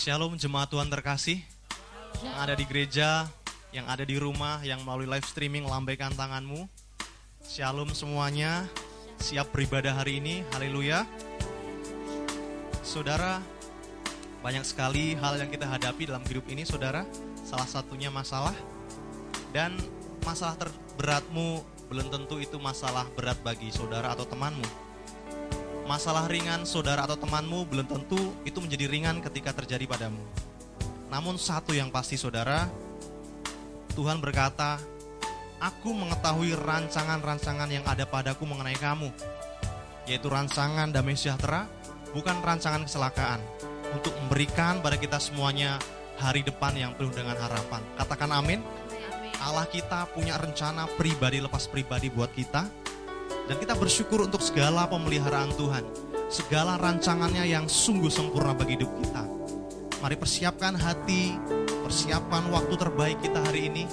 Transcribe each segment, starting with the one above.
Shalom jemaat Tuhan terkasih yang ada di gereja, yang ada di rumah, yang melalui live streaming lambaikan tanganmu. Shalom semuanya, siap beribadah hari ini, haleluya. Saudara, banyak sekali hal yang kita hadapi dalam hidup ini saudara. Salah satunya masalah dan masalah terberatmu belum tentu itu masalah berat bagi saudara atau temanmu masalah ringan saudara atau temanmu belum tentu itu menjadi ringan ketika terjadi padamu. Namun satu yang pasti saudara, Tuhan berkata, Aku mengetahui rancangan-rancangan yang ada padaku mengenai kamu, yaitu rancangan damai sejahtera, bukan rancangan kecelakaan, untuk memberikan pada kita semuanya hari depan yang penuh dengan harapan. Katakan amin. Allah kita punya rencana pribadi lepas pribadi buat kita, dan kita bersyukur untuk segala pemeliharaan Tuhan, segala rancangannya yang sungguh sempurna bagi hidup kita. Mari persiapkan hati, persiapkan waktu terbaik kita hari ini.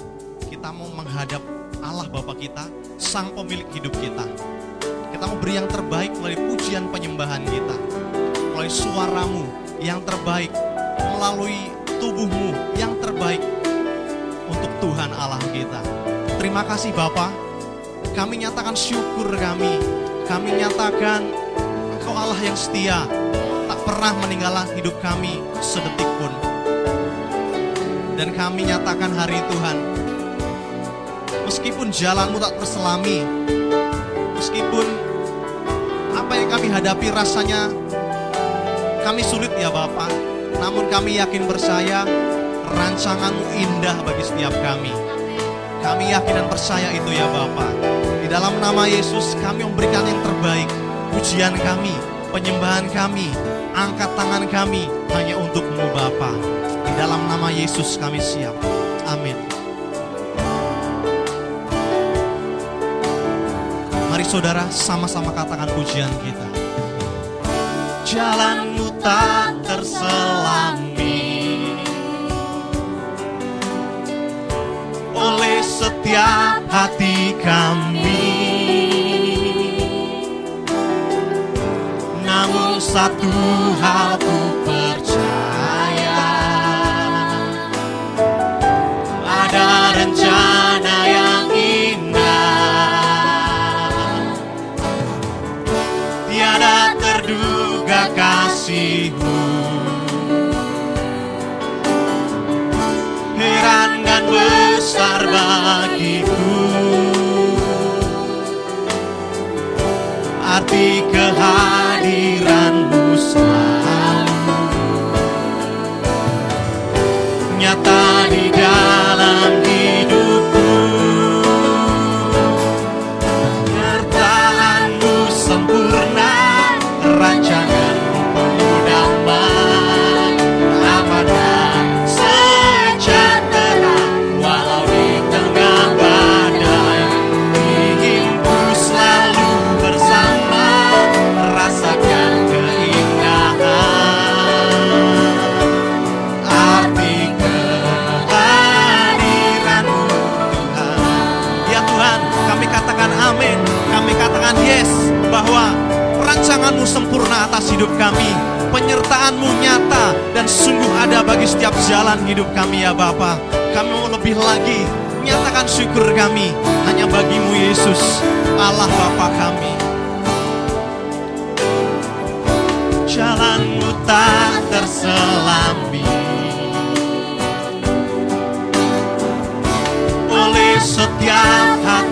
Kita mau menghadap Allah Bapa kita, Sang Pemilik hidup kita. Kita mau beri yang terbaik melalui pujian penyembahan kita, melalui suaramu yang terbaik, melalui tubuhmu yang terbaik untuk Tuhan Allah kita. Terima kasih Bapak kami nyatakan syukur kami. Kami nyatakan Engkau Allah yang setia, tak pernah meninggalkan hidup kami sedetik pun. Dan kami nyatakan hari Tuhan, meskipun jalanmu tak terselami, meskipun apa yang kami hadapi rasanya kami sulit ya Bapak, namun kami yakin percaya rancanganmu indah bagi setiap kami. Kami yakin dan percaya itu ya Bapak. Dalam nama Yesus kami memberikan yang terbaik. Pujian kami, penyembahan kami, angkat tangan kami hanya untukmu Bapa. Di dalam nama Yesus kami siap. Amin. Mari saudara sama-sama katakan pujian kita. Jalanmu tak terselami oleh setiap hati kami. Satu hal ku percaya. Ada rencana yang indah. Tiada terduga kasihmu. Heran dan besar bagiku. Arti kehadiranmu selalu. Nyata di dalam hidup kami Penyertaanmu nyata dan sungguh ada bagi setiap jalan hidup kami ya Bapa. Kami mau lebih lagi nyatakan syukur kami hanya bagimu Yesus Allah Bapa kami. Jalanmu tak terselami oleh setiap hati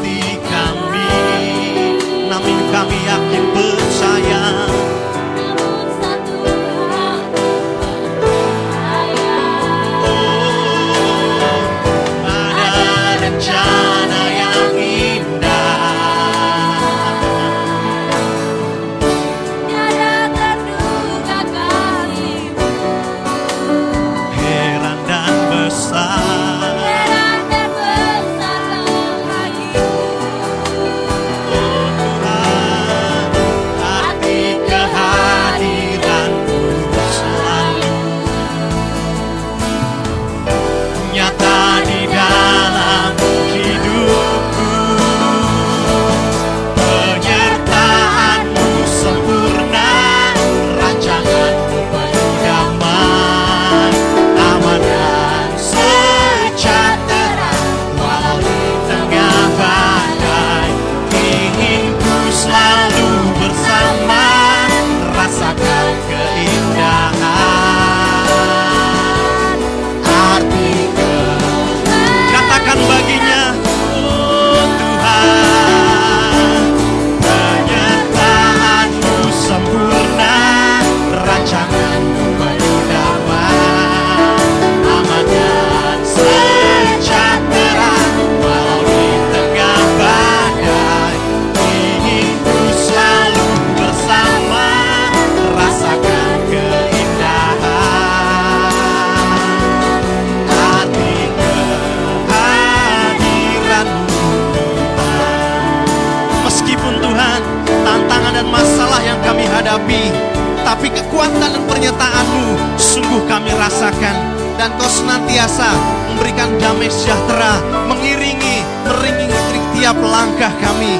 rasakan Dan kau senantiasa memberikan damai sejahtera Mengiringi, meringi tiap langkah kami.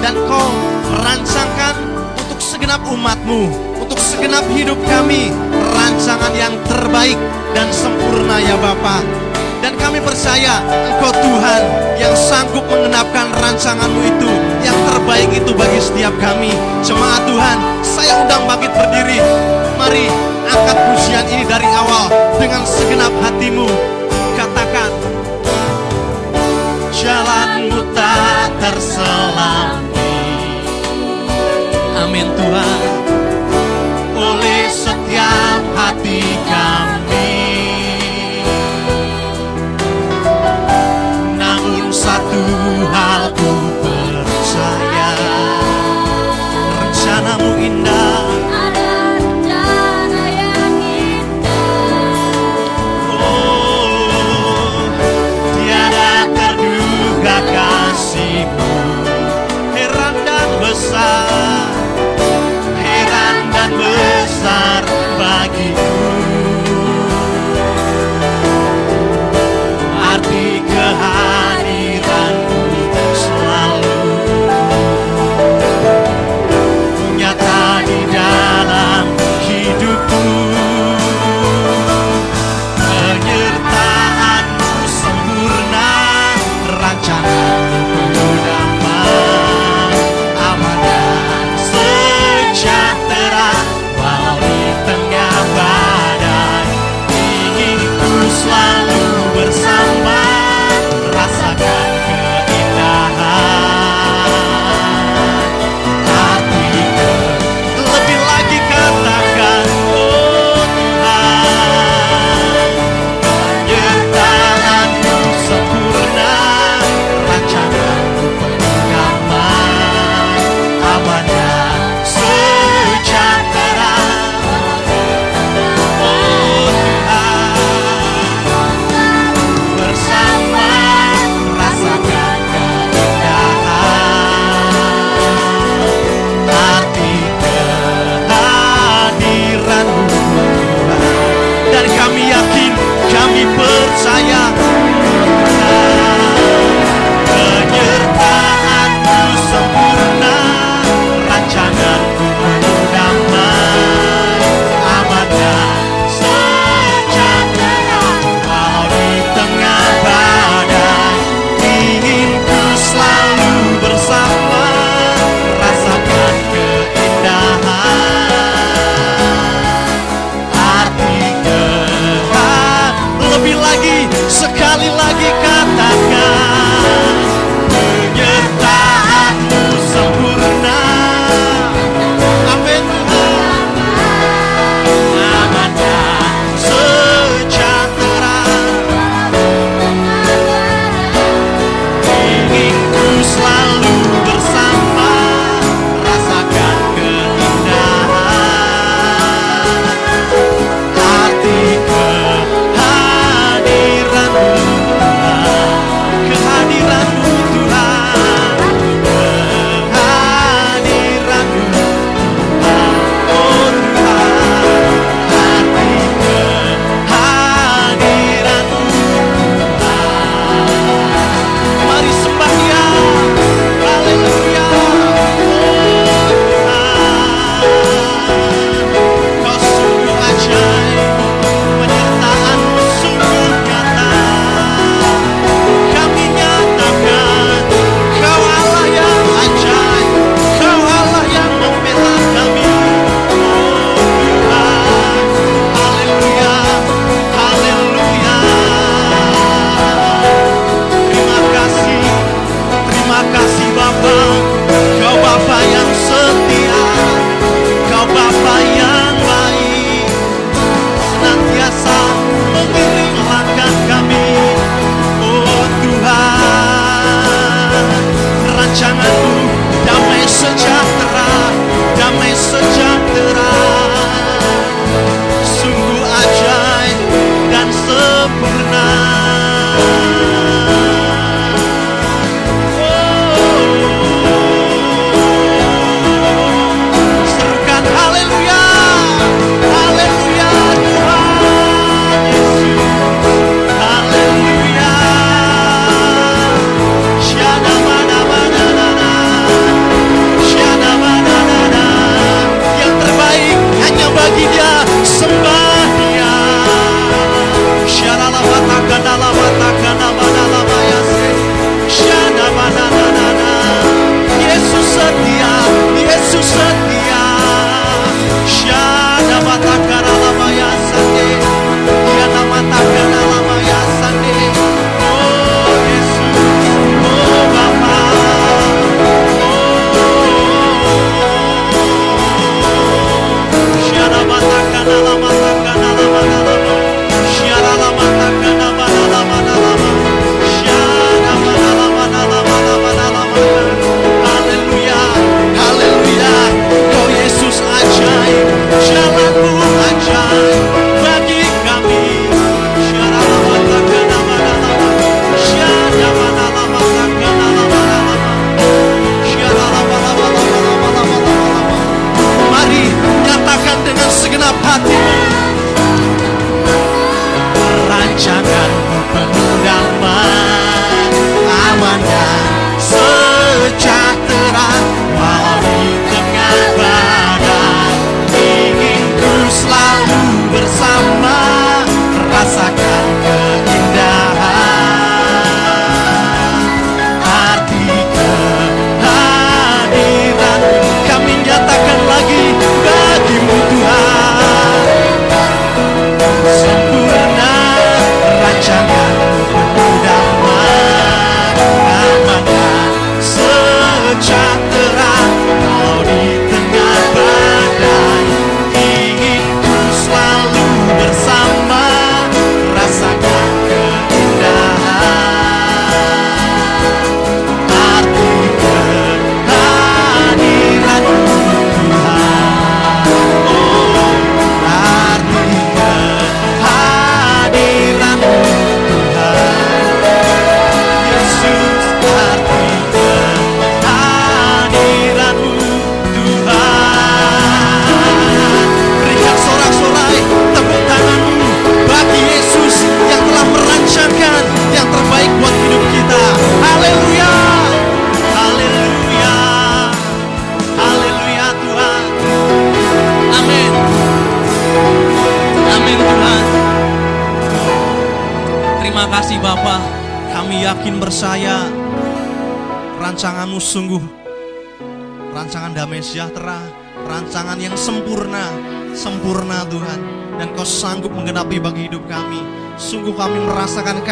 Dan kau merancangkan untuk segenap umatmu Untuk segenap hidup kami Rancangan yang terbaik dan sempurna ya Bapak dan kami percaya Engkau Tuhan yang sanggup mengenapkan rancanganmu itu Yang terbaik itu bagi setiap kami. Jemaat Tuhan, saya undang bangkit berdiri. Mari angkat pujian ini dari awal Dengan segenap hatimu. Katakan Jalanmu tak terselami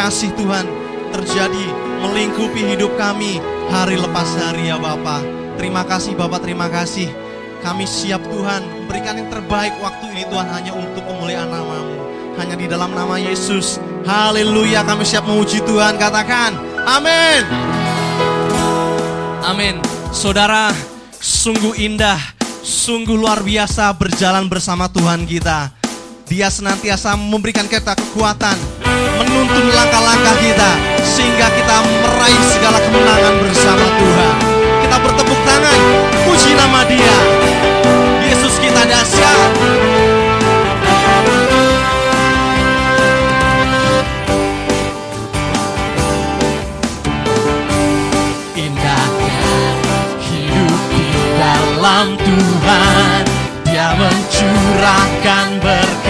kasih Tuhan terjadi melingkupi hidup kami hari lepas hari ya Bapa. Terima kasih Bapak, terima kasih. Kami siap Tuhan, berikan yang terbaik waktu ini Tuhan hanya untuk kemuliaan namamu. Hanya di dalam nama Yesus. Haleluya, kami siap memuji Tuhan. Katakan, amin. Amin. Saudara, sungguh indah, sungguh luar biasa berjalan bersama Tuhan kita. Dia senantiasa memberikan kita kekuatan, menuntun langkah-langkah kita, sehingga kita meraih segala kemenangan bersama Tuhan. Kita bertepuk tangan, puji nama Dia. Yesus kita dahsyat. Hidup di dalam Tuhan Dia mencurahkan berkat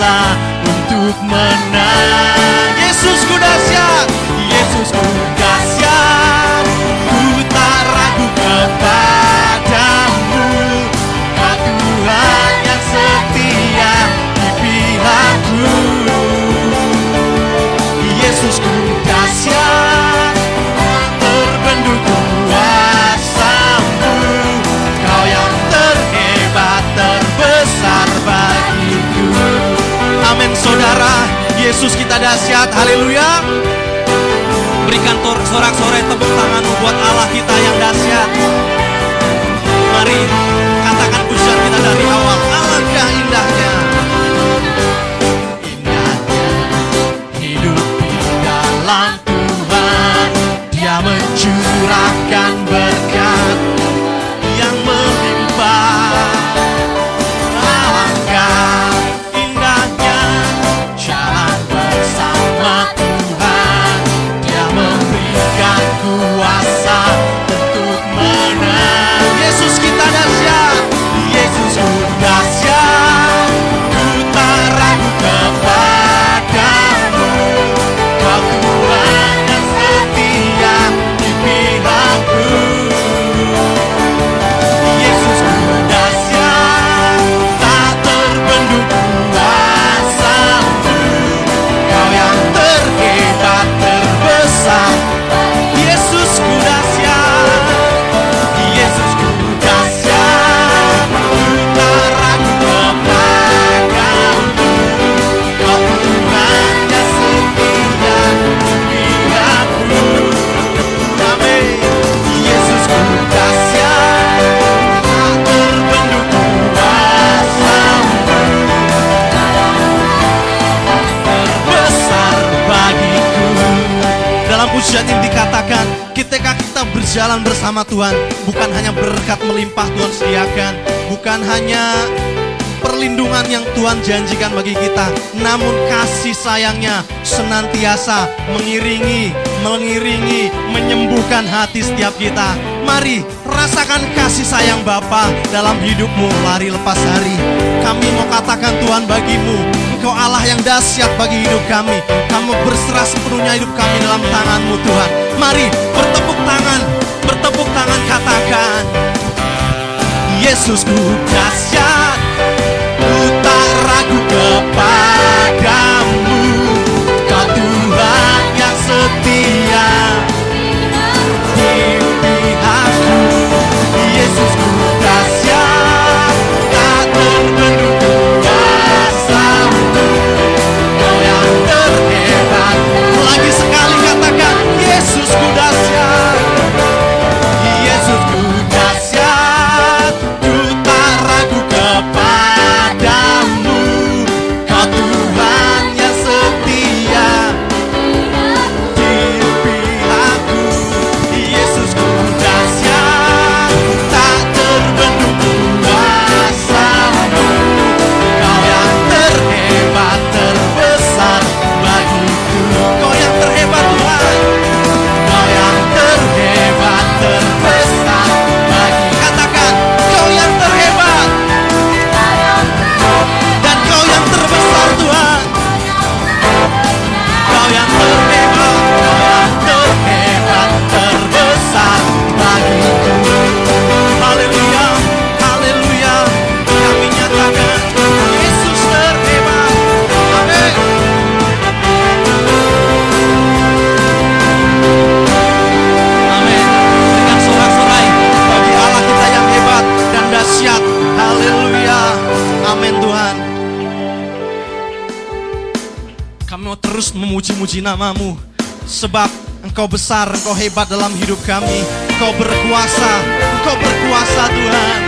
kuasa untuk menang. Yesus ku Yesus kita dahsyat Haleluya Berikan sorak-sorai tepuk tanganmu buat Allah kita yang dahsyat. Mari katakan pujian kita dari awal. Alangkah indahnya. Indahnya hidup di dalam Tuhan. Dia mencurahkan pujian ini dikatakan, ketika kita berjalan bersama Tuhan, bukan hanya berkat melimpah Tuhan sediakan, bukan hanya perlindungan yang Tuhan janjikan bagi kita, namun kasih sayangnya senantiasa mengiringi, mengiringi, menyembuhkan hati setiap kita. Mari rasakan kasih sayang Bapa dalam hidupmu lari lepas hari. Kami mau katakan Tuhan bagimu, Engkau Allah yang dahsyat bagi hidup kami. Kamu berserah sepenuhnya hidup kami dalam tanganmu Tuhan. Mari bertepuk tangan, bertepuk tangan katakan, Yesusku dahsyat, ku tak ragu kepadamu. Kau Tuhan yang setia Lagi namamu. Sebab engkau besar, engkau hebat dalam hidup kami. Engkau berkuasa, engkau berkuasa Tuhan.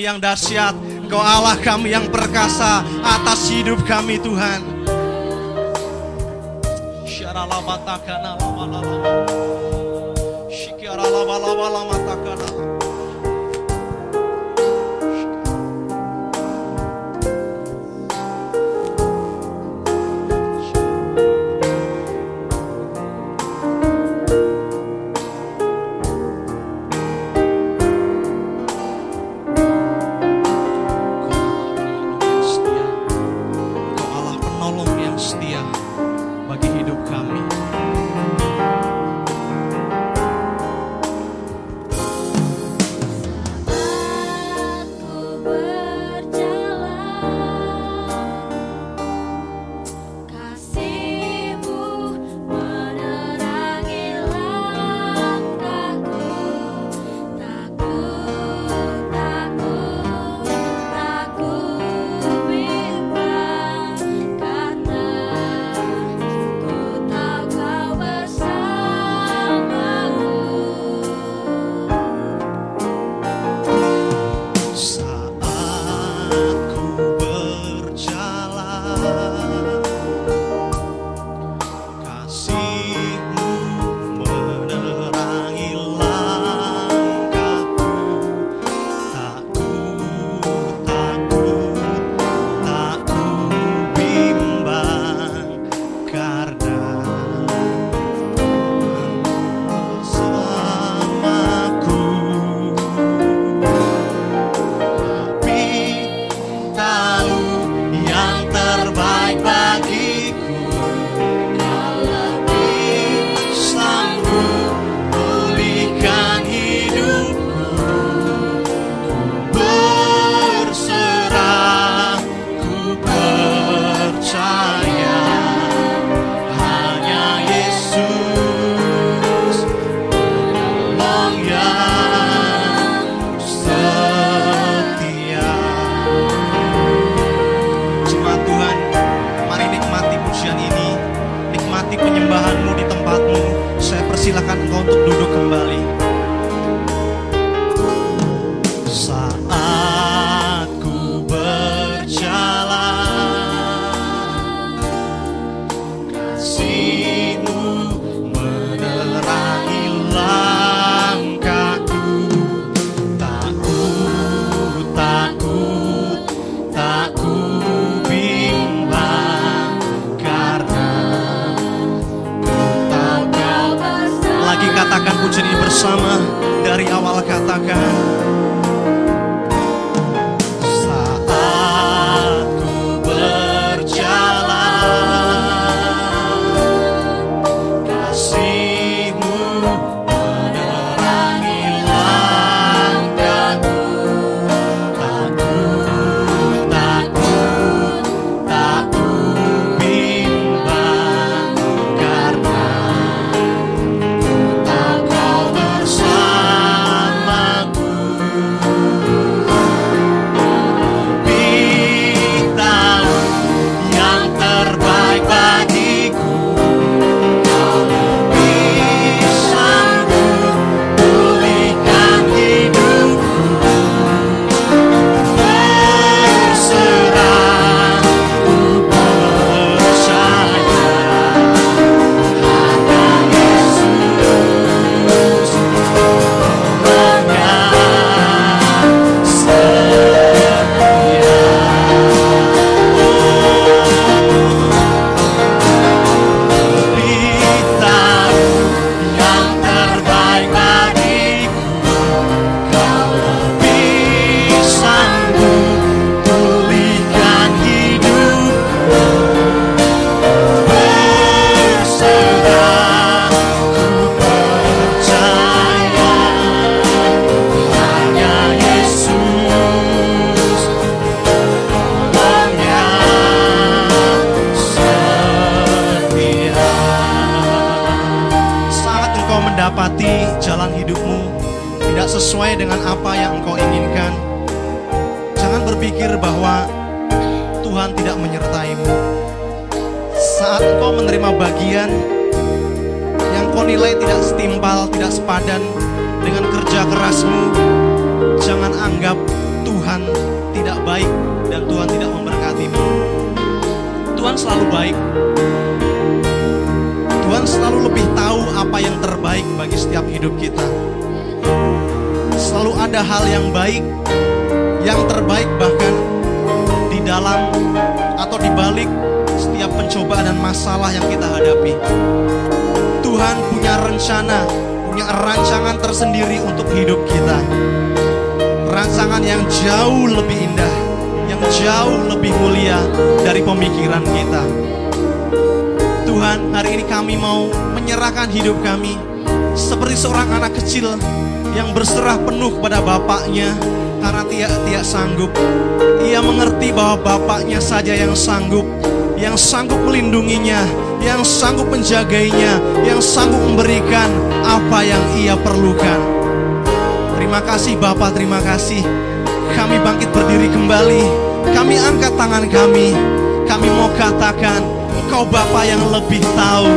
kami yang dahsyat, Engkau Allah kami yang perkasa atas hidup kami Tuhan. Syaralabatakana. Tuhan selalu baik. Tuhan selalu lebih tahu apa yang terbaik bagi setiap hidup kita. Selalu ada hal yang baik, yang terbaik bahkan di dalam atau di balik setiap pencobaan dan masalah yang kita hadapi. Tuhan punya rencana, punya rancangan tersendiri untuk hidup kita. Rancangan yang jauh lebih indah, jauh lebih mulia dari pemikiran kita. Tuhan, hari ini kami mau menyerahkan hidup kami seperti seorang anak kecil yang berserah penuh kepada bapaknya karena tidak sanggup. Ia mengerti bahwa bapaknya saja yang sanggup, yang sanggup melindunginya, yang sanggup menjagainya, yang sanggup memberikan apa yang ia perlukan. Terima kasih Bapak, terima kasih. Kami bangkit berdiri kembali. Kami angkat tangan kami. Kami mau katakan, Engkau Bapa yang lebih tahu.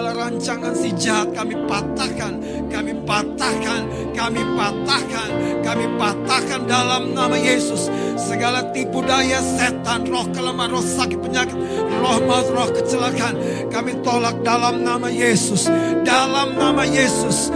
Segala rancangan si jahat kami patahkan, kami patahkan, kami patahkan, kami patahkan dalam nama Yesus. Segala tipu daya setan, roh kelemah, roh sakit penyakit, roh maut, roh kecelakaan, kami tolak dalam nama Yesus, dalam nama Yesus,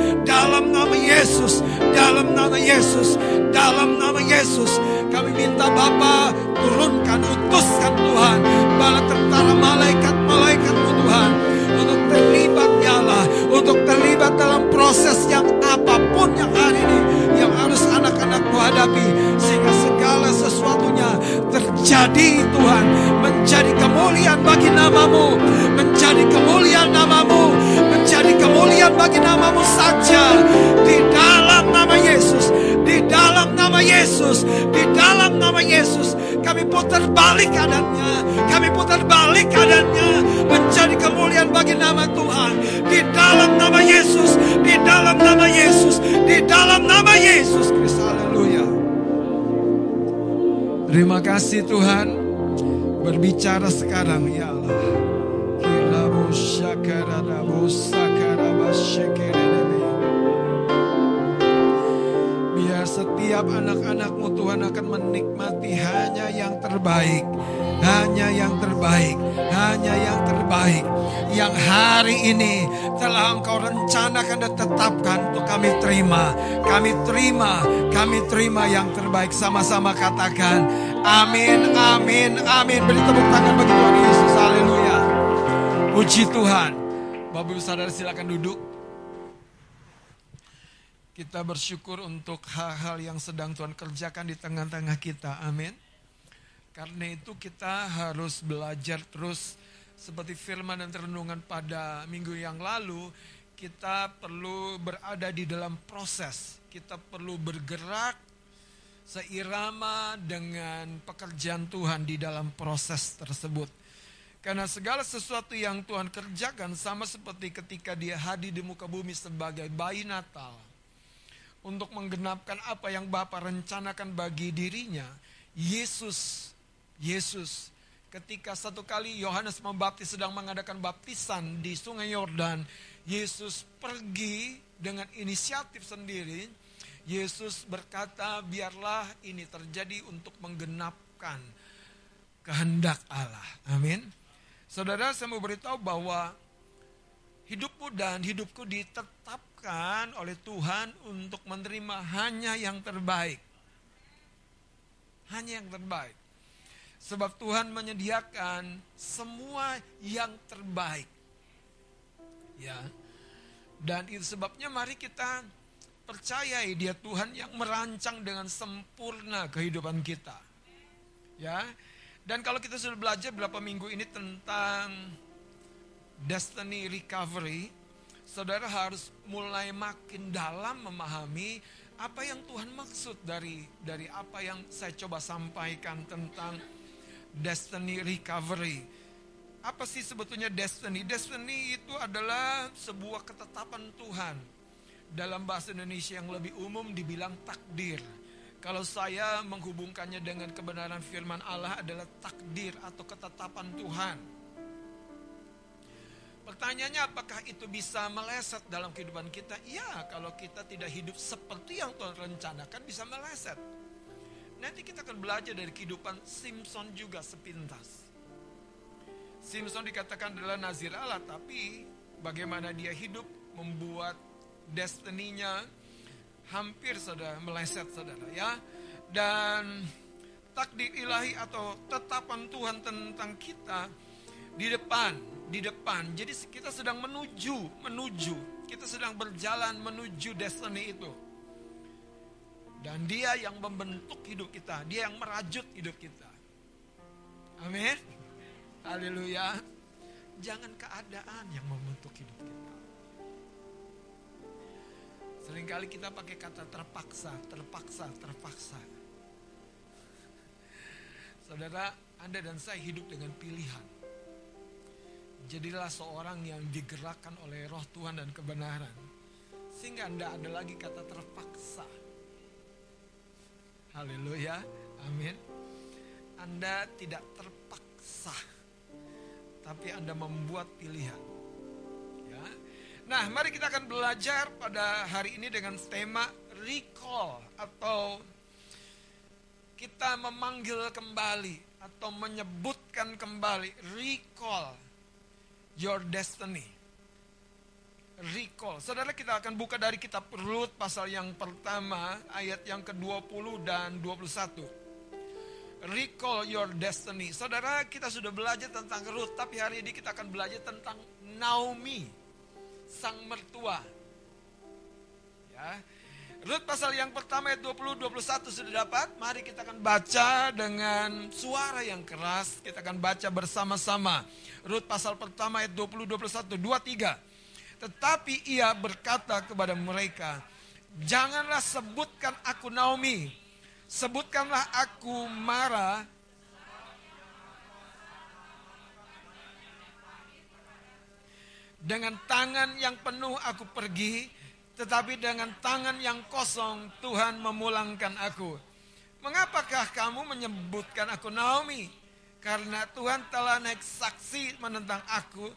namamu, menjadi kemuliaan namamu, menjadi kemuliaan bagi namamu saja, di dalam nama Yesus, di dalam nama Yesus, di dalam nama Yesus, kami putar balik keadaannya, kami putar balik keadaannya, menjadi kemuliaan bagi nama Tuhan, di dalam nama Yesus, di dalam nama Yesus, di dalam nama Yesus Kristus, haleluya. Terima kasih Tuhan, berbicara sekarang ya Allah. Biar setiap anak-anakmu Tuhan akan menikmati hanya yang terbaik. Hanya yang terbaik. Hanya yang terbaik. Yang hari ini telah engkau rencanakan dan tetapkan untuk kami terima. Kami terima. Kami terima yang terbaik. Sama-sama katakan. Amin, amin, amin. Beri tepuk tangan bagi Tuhan Yesus. Puji Tuhan. Bapak Ibu Saudara silakan duduk. Kita bersyukur untuk hal-hal yang sedang Tuhan kerjakan di tengah-tengah kita. Amin. Karena itu kita harus belajar terus seperti firman dan renungan pada minggu yang lalu. Kita perlu berada di dalam proses. Kita perlu bergerak seirama dengan pekerjaan Tuhan di dalam proses tersebut. Karena segala sesuatu yang Tuhan kerjakan sama seperti ketika dia hadir di muka bumi sebagai bayi Natal untuk menggenapkan apa yang Bapa rencanakan bagi dirinya. Yesus, Yesus, ketika satu kali Yohanes Pembaptis sedang mengadakan baptisan di Sungai Yordan, Yesus pergi dengan inisiatif sendiri. Yesus berkata, "Biarlah ini terjadi untuk menggenapkan kehendak Allah." Amin. Saudara, saya mau beritahu bahwa hidupmu dan hidupku ditetapkan oleh Tuhan untuk menerima hanya yang terbaik. Hanya yang terbaik. Sebab Tuhan menyediakan semua yang terbaik. Ya. Dan itu sebabnya mari kita percayai dia Tuhan yang merancang dengan sempurna kehidupan kita. Ya. Dan kalau kita sudah belajar beberapa minggu ini tentang destiny recovery, saudara harus mulai makin dalam memahami apa yang Tuhan maksud dari dari apa yang saya coba sampaikan tentang destiny recovery. Apa sih sebetulnya destiny? Destiny itu adalah sebuah ketetapan Tuhan. Dalam bahasa Indonesia yang lebih umum dibilang takdir. Kalau saya menghubungkannya dengan kebenaran firman Allah adalah takdir atau ketetapan Tuhan. Pertanyaannya apakah itu bisa meleset dalam kehidupan kita? Ya, kalau kita tidak hidup seperti yang Tuhan rencanakan bisa meleset. Nanti kita akan belajar dari kehidupan Simpson juga sepintas. Simpson dikatakan adalah nazir Allah, tapi bagaimana dia hidup membuat destininya hampir saudara meleset saudara ya. Dan takdir ilahi atau tetapan Tuhan tentang kita di depan, di depan. Jadi kita sedang menuju, menuju. Kita sedang berjalan menuju destiny itu. Dan dia yang membentuk hidup kita, dia yang merajut hidup kita. Amin. Haleluya. Jangan keadaan yang membentuk hidup kita. Seringkali kita pakai kata terpaksa, terpaksa, terpaksa. Saudara, Anda dan saya hidup dengan pilihan. Jadilah seorang yang digerakkan oleh roh Tuhan dan kebenaran. Sehingga Anda ada lagi kata terpaksa. Haleluya, amin. Anda tidak terpaksa. Tapi Anda membuat pilihan. Nah, mari kita akan belajar pada hari ini dengan tema recall atau kita memanggil kembali atau menyebutkan kembali recall your destiny. Recall. Saudara kita akan buka dari kitab Rut pasal yang pertama ayat yang ke-20 dan 21. Recall your destiny. Saudara kita sudah belajar tentang Rut tapi hari ini kita akan belajar tentang Naomi sang mertua. Ya. Rut pasal yang pertama ayat 20 21 sudah dapat. Mari kita akan baca dengan suara yang keras. Kita akan baca bersama-sama. Rut pasal pertama ayat 20 21 23. Tetapi ia berkata kepada mereka, "Janganlah sebutkan aku Naomi. Sebutkanlah aku Mara Dengan tangan yang penuh aku pergi, tetapi dengan tangan yang kosong Tuhan memulangkan aku. Mengapakah kamu menyebutkan aku Naomi? Karena Tuhan telah naik saksi menentang aku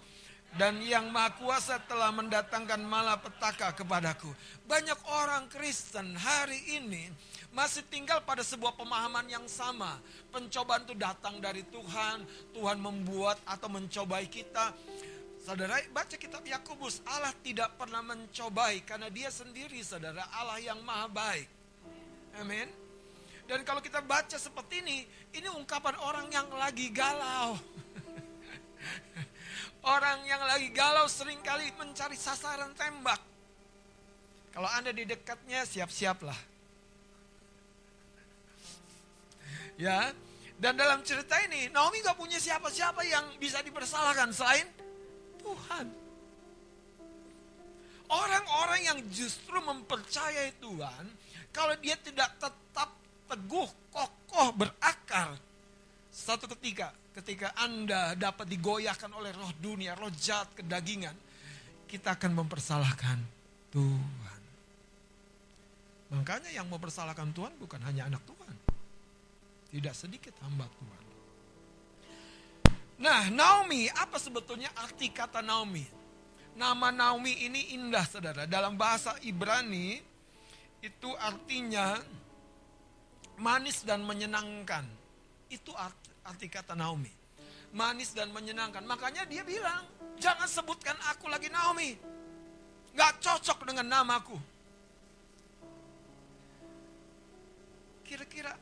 dan yang maha kuasa telah mendatangkan malapetaka kepadaku. Banyak orang Kristen hari ini masih tinggal pada sebuah pemahaman yang sama. Pencobaan itu datang dari Tuhan, Tuhan membuat atau mencobai kita. Saudara, baca kitab Yakobus, Allah tidak pernah mencobai karena dia sendiri saudara, Allah yang maha baik. Amin. Dan kalau kita baca seperti ini, ini ungkapan orang yang lagi galau. orang yang lagi galau sering kali mencari sasaran tembak. Kalau Anda di dekatnya, siap-siaplah. Ya, dan dalam cerita ini, Naomi gak punya siapa-siapa yang bisa dipersalahkan selain Tuhan. Orang-orang yang justru mempercayai Tuhan, kalau dia tidak tetap teguh, kokoh, berakar, satu ketika, ketika Anda dapat digoyahkan oleh roh dunia, roh jahat, kedagingan, kita akan mempersalahkan Tuhan. Makanya yang mempersalahkan Tuhan bukan hanya anak Tuhan. Tidak sedikit hamba Tuhan. Nah, Naomi, apa sebetulnya arti kata Naomi? Nama Naomi ini indah, saudara. Dalam bahasa Ibrani, itu artinya manis dan menyenangkan. Itu arti, arti kata Naomi. Manis dan menyenangkan. Makanya dia bilang, jangan sebutkan aku lagi Naomi. Gak cocok dengan namaku. Kira-kira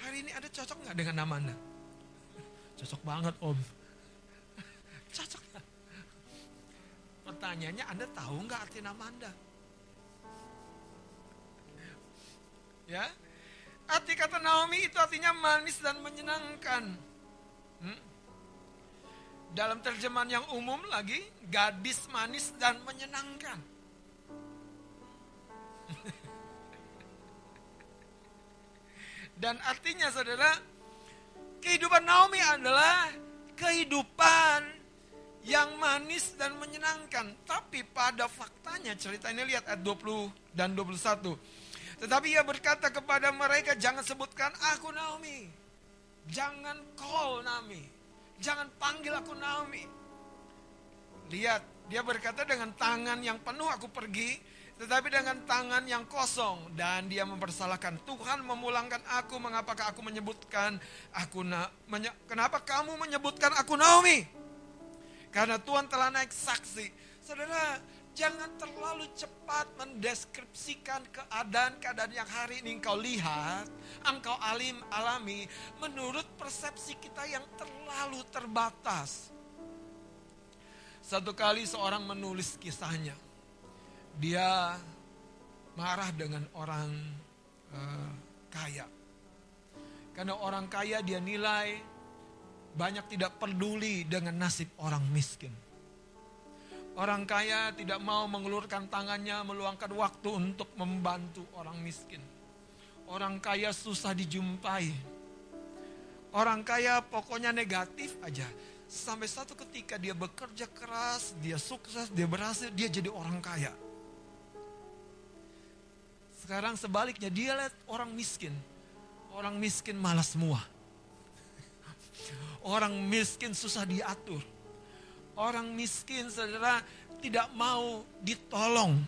hari ini ada cocok nggak dengan nama Anda? Cocok banget om. Cocok ya? Pertanyaannya Anda tahu nggak arti nama Anda? Ya, arti kata Naomi itu artinya manis dan menyenangkan. Hmm? Dalam terjemahan yang umum lagi, gadis manis dan menyenangkan. Dan artinya saudara, kehidupan Naomi adalah kehidupan yang manis dan menyenangkan. Tapi pada faktanya cerita ini lihat ayat 20 dan 21. Tetapi ia berkata kepada mereka, jangan sebutkan aku Naomi. Jangan call Naomi. Jangan panggil aku Naomi. Lihat, dia berkata dengan tangan yang penuh aku pergi, tetapi dengan tangan yang kosong dan dia mempersalahkan Tuhan memulangkan aku. Mengapakah aku menyebutkan aku na, menye, kenapa kamu menyebutkan aku Naomi? Karena Tuhan telah naik saksi. Saudara jangan terlalu cepat mendeskripsikan keadaan-keadaan yang hari ini. Engkau lihat engkau alim alami menurut persepsi kita yang terlalu terbatas. Satu kali seorang menulis kisahnya dia marah dengan orang uh, kaya. Karena orang kaya dia nilai banyak tidak peduli dengan nasib orang miskin. Orang kaya tidak mau mengulurkan tangannya, meluangkan waktu untuk membantu orang miskin. Orang kaya susah dijumpai. Orang kaya pokoknya negatif aja. Sampai satu ketika dia bekerja keras, dia sukses, dia berhasil, dia jadi orang kaya. Sekarang sebaliknya dia lihat orang miskin. Orang miskin malas semua. Orang miskin susah diatur. Orang miskin saudara tidak mau ditolong.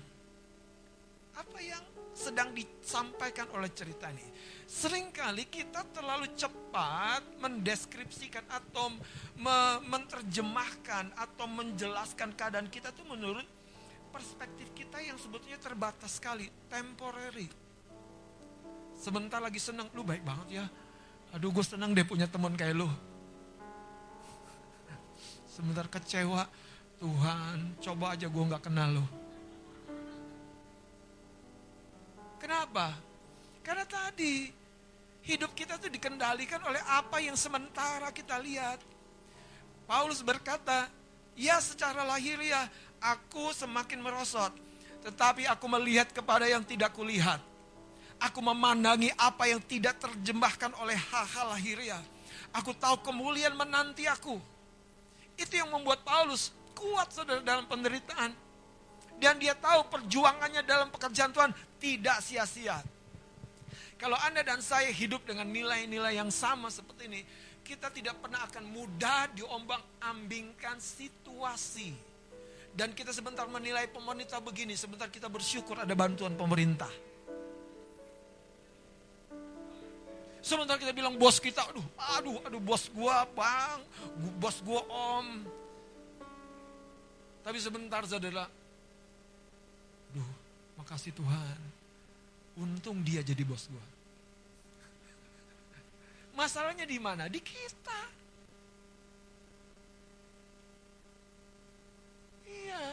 Apa yang sedang disampaikan oleh cerita ini? Seringkali kita terlalu cepat mendeskripsikan atau menerjemahkan atau menjelaskan keadaan kita itu menurut perspektif kita yang sebetulnya terbatas sekali, temporary. Sebentar lagi senang, lu baik banget ya. Aduh gue senang deh punya teman kayak lu. Sebentar kecewa, Tuhan coba aja gue gak kenal lu. Kenapa? Karena tadi hidup kita tuh dikendalikan oleh apa yang sementara kita lihat. Paulus berkata, ya secara lahiriah aku semakin merosot. Tetapi aku melihat kepada yang tidak kulihat. Aku memandangi apa yang tidak terjemahkan oleh hal-hal lahiriah. Aku tahu kemuliaan menanti aku. Itu yang membuat Paulus kuat saudara dalam penderitaan. Dan dia tahu perjuangannya dalam pekerjaan Tuhan tidak sia-sia. Kalau Anda dan saya hidup dengan nilai-nilai yang sama seperti ini, kita tidak pernah akan mudah diombang-ambingkan situasi. Dan kita sebentar menilai pemerintah begini, sebentar kita bersyukur ada bantuan pemerintah. Sebentar kita bilang bos kita, aduh, aduh, aduh bos gua bang, bos gua om. Tapi sebentar saudara, aduh, makasih Tuhan. Untung dia jadi bos gua. Masalahnya di mana? Di kita. Iya.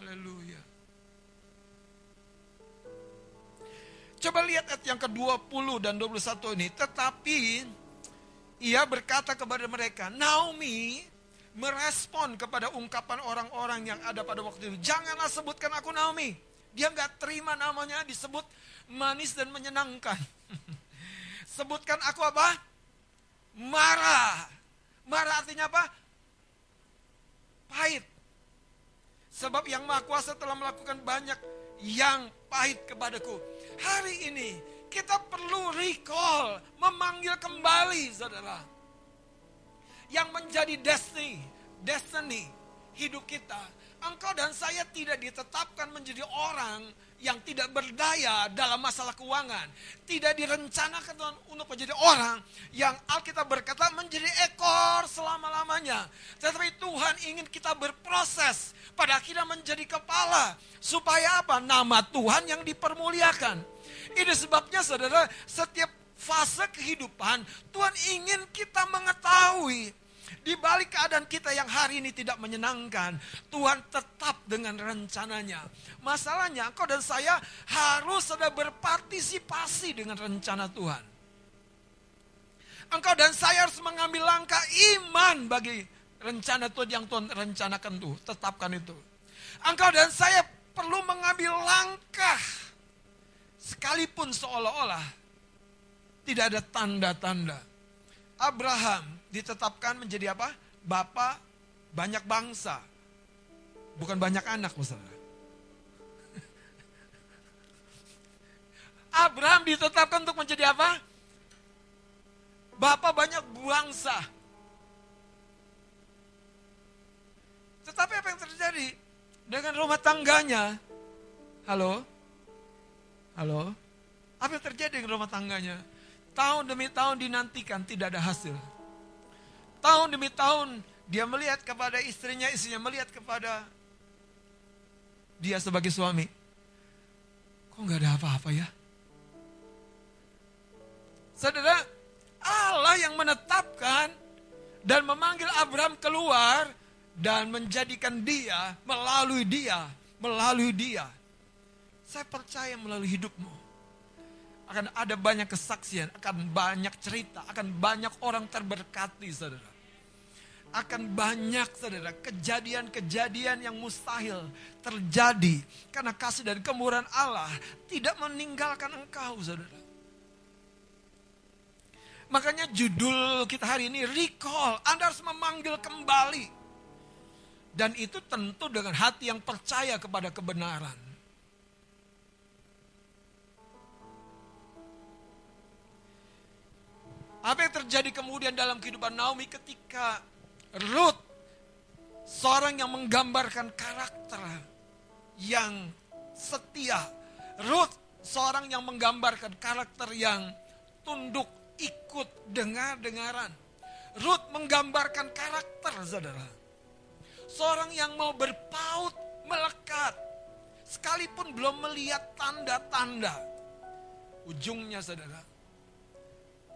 Haleluya. Coba lihat ayat yang ke-20 dan 21 ini. Tetapi ia berkata kepada mereka, Naomi merespon kepada ungkapan orang-orang yang ada pada waktu itu. Janganlah sebutkan aku Naomi. Dia nggak terima namanya disebut manis dan menyenangkan. Sebutkan aku apa? Marah. Marah artinya apa? Pahit. Sebab yang Maha Kuasa telah melakukan banyak yang pahit kepadaku. Hari ini kita perlu recall, memanggil kembali saudara. Yang menjadi destiny, destiny hidup kita. Engkau dan saya tidak ditetapkan menjadi orang yang tidak berdaya dalam masalah keuangan. Tidak direncanakan untuk menjadi orang yang Alkitab berkata menjadi ekor selama-lamanya. Tetapi Tuhan ingin kita berproses pada akhirnya menjadi kepala. Supaya apa? Nama Tuhan yang dipermuliakan. Ini sebabnya saudara, setiap fase kehidupan Tuhan ingin kita mengetahui di balik keadaan kita yang hari ini tidak menyenangkan, Tuhan tetap dengan rencananya. Masalahnya, kau dan saya harus sudah berpartisipasi dengan rencana Tuhan. Engkau dan saya harus mengambil langkah iman bagi rencana Tuhan yang Tuhan rencanakan itu, tetapkan itu. Engkau dan saya perlu mengambil langkah sekalipun seolah-olah tidak ada tanda-tanda. Abraham ditetapkan menjadi apa? Bapak banyak bangsa. Bukan banyak anak misalnya. Abraham ditetapkan untuk menjadi apa? Bapak banyak bangsa. Tetapi apa yang terjadi dengan rumah tangganya? Halo? Halo? Apa yang terjadi dengan rumah tangganya? Tahun demi tahun dinantikan tidak ada hasil. Tahun demi tahun dia melihat kepada istrinya, istrinya melihat kepada dia sebagai suami. Kok nggak ada apa-apa ya? Saudara, Allah yang menetapkan dan memanggil Abraham keluar dan menjadikan dia melalui dia, melalui dia. Saya percaya melalui hidupmu akan ada banyak kesaksian, akan banyak cerita, akan banyak orang terberkati, saudara. Akan banyak, saudara, kejadian-kejadian yang mustahil terjadi karena kasih dan kemurahan Allah tidak meninggalkan engkau, saudara. Makanya judul kita hari ini recall, Anda harus memanggil kembali. Dan itu tentu dengan hati yang percaya kepada kebenaran. Apa yang terjadi kemudian dalam kehidupan Naomi ketika Ruth, seorang yang menggambarkan karakter yang setia. Ruth, seorang yang menggambarkan karakter yang tunduk, ikut, dengar-dengaran. Ruth menggambarkan karakter, saudara. Seorang yang mau berpaut, melekat. Sekalipun belum melihat tanda-tanda. Ujungnya, saudara,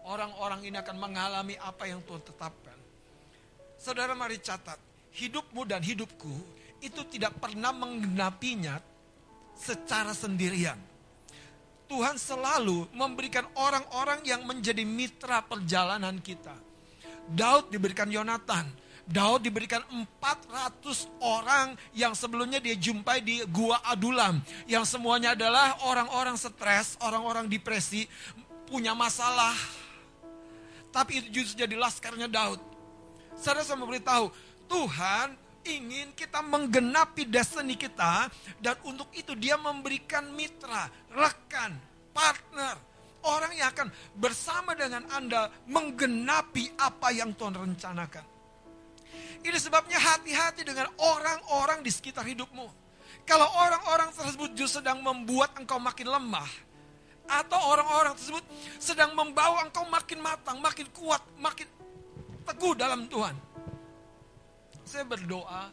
orang-orang ini akan mengalami apa yang Tuhan tetapkan. Saudara mari catat, hidupmu dan hidupku itu tidak pernah menggenapinya secara sendirian. Tuhan selalu memberikan orang-orang yang menjadi mitra perjalanan kita. Daud diberikan Yonatan, Daud diberikan 400 orang yang sebelumnya dia jumpai di Gua Adulam. Yang semuanya adalah orang-orang stres, orang-orang depresi, punya masalah, tapi itu justru jadi laskarnya Daud. Saudara saya memberitahu, Tuhan ingin kita menggenapi destiny kita dan untuk itu dia memberikan mitra, rekan, partner, orang yang akan bersama dengan Anda menggenapi apa yang Tuhan rencanakan. Ini sebabnya hati-hati dengan orang-orang di sekitar hidupmu. Kalau orang-orang tersebut justru sedang membuat engkau makin lemah, atau orang-orang tersebut sedang membawa engkau makin matang, makin kuat, makin teguh dalam Tuhan. Saya berdoa,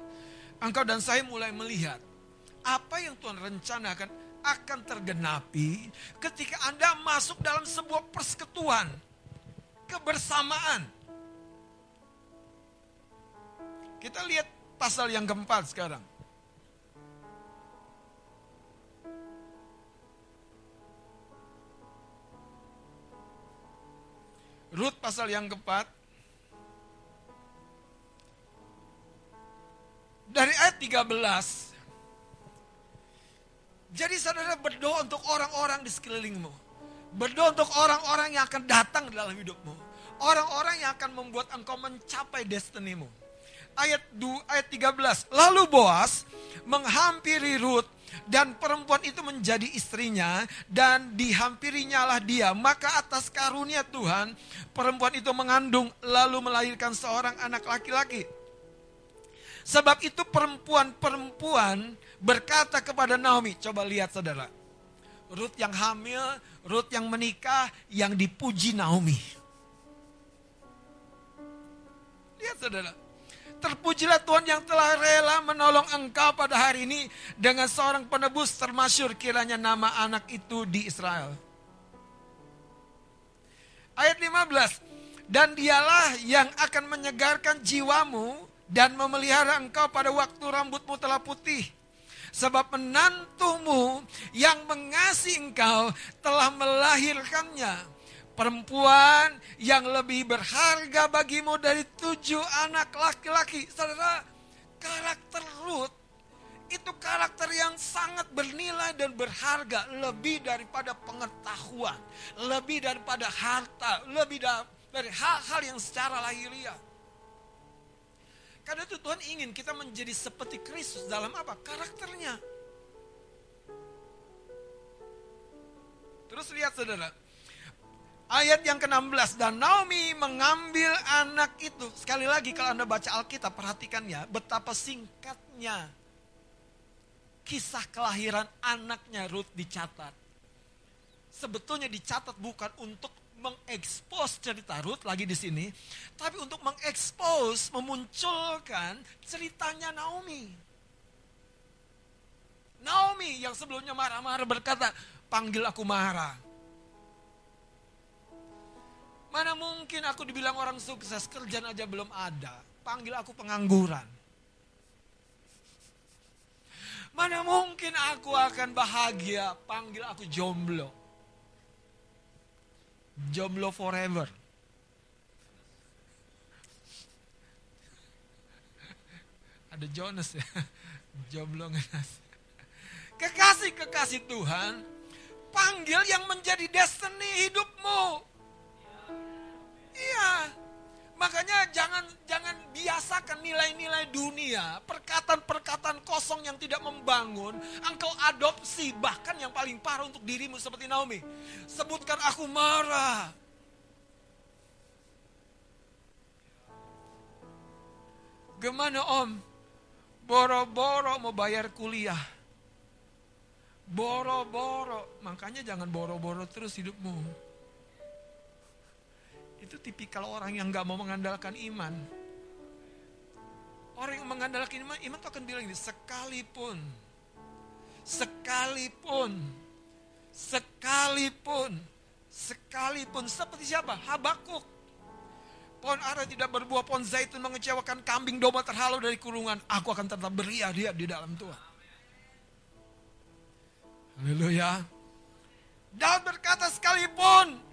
engkau dan saya mulai melihat apa yang Tuhan rencanakan akan tergenapi ketika Anda masuk dalam sebuah persekutuan, kebersamaan. Kita lihat pasal yang keempat sekarang. Rut pasal yang keempat. Dari ayat 13. Jadi saudara berdoa untuk orang-orang di sekelilingmu. Berdoa untuk orang-orang yang akan datang dalam hidupmu. Orang-orang yang akan membuat engkau mencapai destinimu. Ayat 2, ayat 13. Lalu Boas menghampiri Rut dan perempuan itu menjadi istrinya dan dihampirinya lah dia. Maka atas karunia Tuhan perempuan itu mengandung lalu melahirkan seorang anak laki-laki. Sebab itu perempuan-perempuan berkata kepada Naomi, coba lihat saudara. Ruth yang hamil, Ruth yang menikah, yang dipuji Naomi. Lihat saudara. Terpujilah Tuhan yang telah rela menolong engkau pada hari ini dengan seorang penebus termasyur kiranya nama anak itu di Israel. Ayat 15. Dan dialah yang akan menyegarkan jiwamu dan memelihara engkau pada waktu rambutmu telah putih. Sebab menantumu yang mengasihi engkau telah melahirkannya. Perempuan yang lebih berharga bagimu dari tujuh anak laki-laki. Saudara, karakter Ruth itu karakter yang sangat bernilai dan berharga lebih daripada pengetahuan, lebih daripada harta, lebih da- dari hal-hal yang secara lahiriah. Karena itu Tuhan ingin kita menjadi seperti Kristus dalam apa? Karakternya. Terus lihat saudara. Ayat yang ke-16 dan Naomi mengambil anak itu. Sekali lagi kalau Anda baca Alkitab perhatikan ya betapa singkatnya kisah kelahiran anaknya Ruth dicatat. Sebetulnya dicatat bukan untuk mengekspos cerita Ruth lagi di sini, tapi untuk mengekspos, memunculkan ceritanya Naomi. Naomi yang sebelumnya marah-marah berkata, panggil aku marah. Mana mungkin aku dibilang orang sukses, kerjaan aja belum ada. Panggil aku pengangguran. Mana mungkin aku akan bahagia, panggil aku jomblo. Jomblo forever. Ada Jonas ya, jomblo ngenas. Kekasih-kekasih Tuhan, panggil yang menjadi destiny hidupmu. Iya, Makanya jangan jangan biasakan nilai-nilai dunia, perkataan-perkataan kosong yang tidak membangun, engkau adopsi bahkan yang paling parah untuk dirimu seperti Naomi. Sebutkan aku marah. Gimana om? Boro-boro mau bayar kuliah. Boro-boro, makanya jangan boro-boro terus hidupmu itu tipikal orang yang gak mau mengandalkan iman. Orang yang mengandalkan iman, iman tuh akan bilang ini, sekalipun, sekalipun, sekalipun, sekalipun, seperti siapa? Habakuk. Pohon ara tidak berbuah, pohon zaitun mengecewakan kambing domba terhalau dari kurungan. Aku akan tetap beria-ria di dalam Tuhan. Haleluya. Daud berkata sekalipun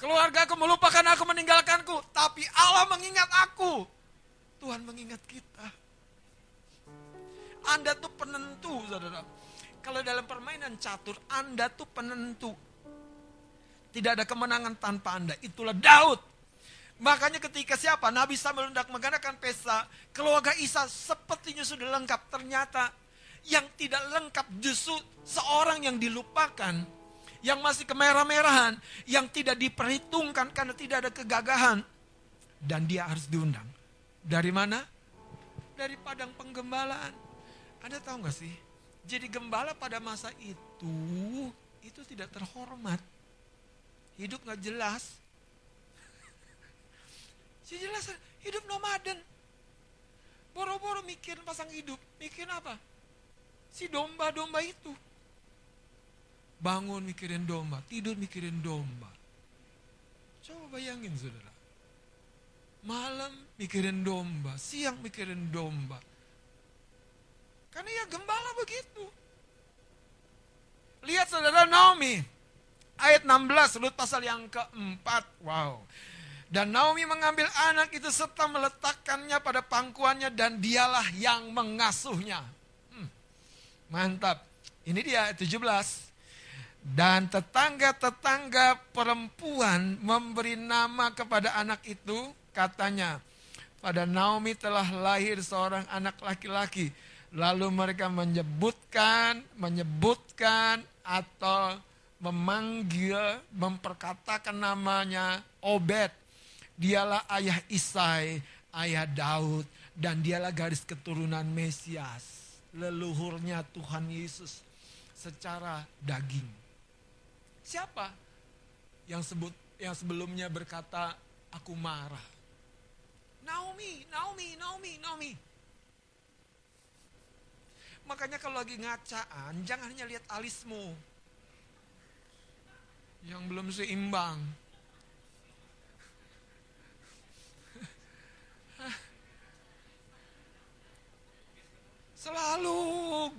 Keluarga aku melupakan aku, meninggalkanku. Tapi Allah mengingat aku. Tuhan mengingat kita. Anda tuh penentu, saudara. Kalau dalam permainan catur, Anda tuh penentu. Tidak ada kemenangan tanpa Anda. Itulah Daud. Makanya ketika siapa? Nabi Samuel hendak mengadakan pesta. Keluarga Isa sepertinya sudah lengkap. Ternyata yang tidak lengkap justru seorang yang dilupakan yang masih kemerah-merahan, yang tidak diperhitungkan karena tidak ada kegagahan. Dan dia harus diundang. Dari mana? Dari padang penggembalaan. Anda tahu gak sih? Jadi gembala pada masa itu, itu tidak terhormat. Hidup gak jelas. Jelas, hidup nomaden. Boro-boro mikir pasang hidup. Mikir apa? Si domba-domba itu. Bangun mikirin domba, tidur mikirin domba. Coba bayangin saudara. Malam mikirin domba, siang mikirin domba. Karena ya gembala begitu. Lihat saudara Naomi. Ayat 16, Lut pasal yang keempat. Wow. Dan Naomi mengambil anak itu serta meletakkannya pada pangkuannya dan dialah yang mengasuhnya. Hmm, mantap. Ini dia 17. Dan tetangga-tetangga perempuan memberi nama kepada anak itu, katanya, pada Naomi telah lahir seorang anak laki-laki. Lalu mereka menyebutkan, menyebutkan atau memanggil, memperkatakan namanya Obed. Dialah ayah Isai, ayah Daud, dan dialah garis keturunan Mesias. Leluhurnya Tuhan Yesus secara daging. Siapa? Yang sebut yang sebelumnya berkata aku marah. Naomi, Naomi, Naomi, Naomi. Makanya kalau lagi ngacaan jangan hanya lihat alismu. Yang belum seimbang. Selalu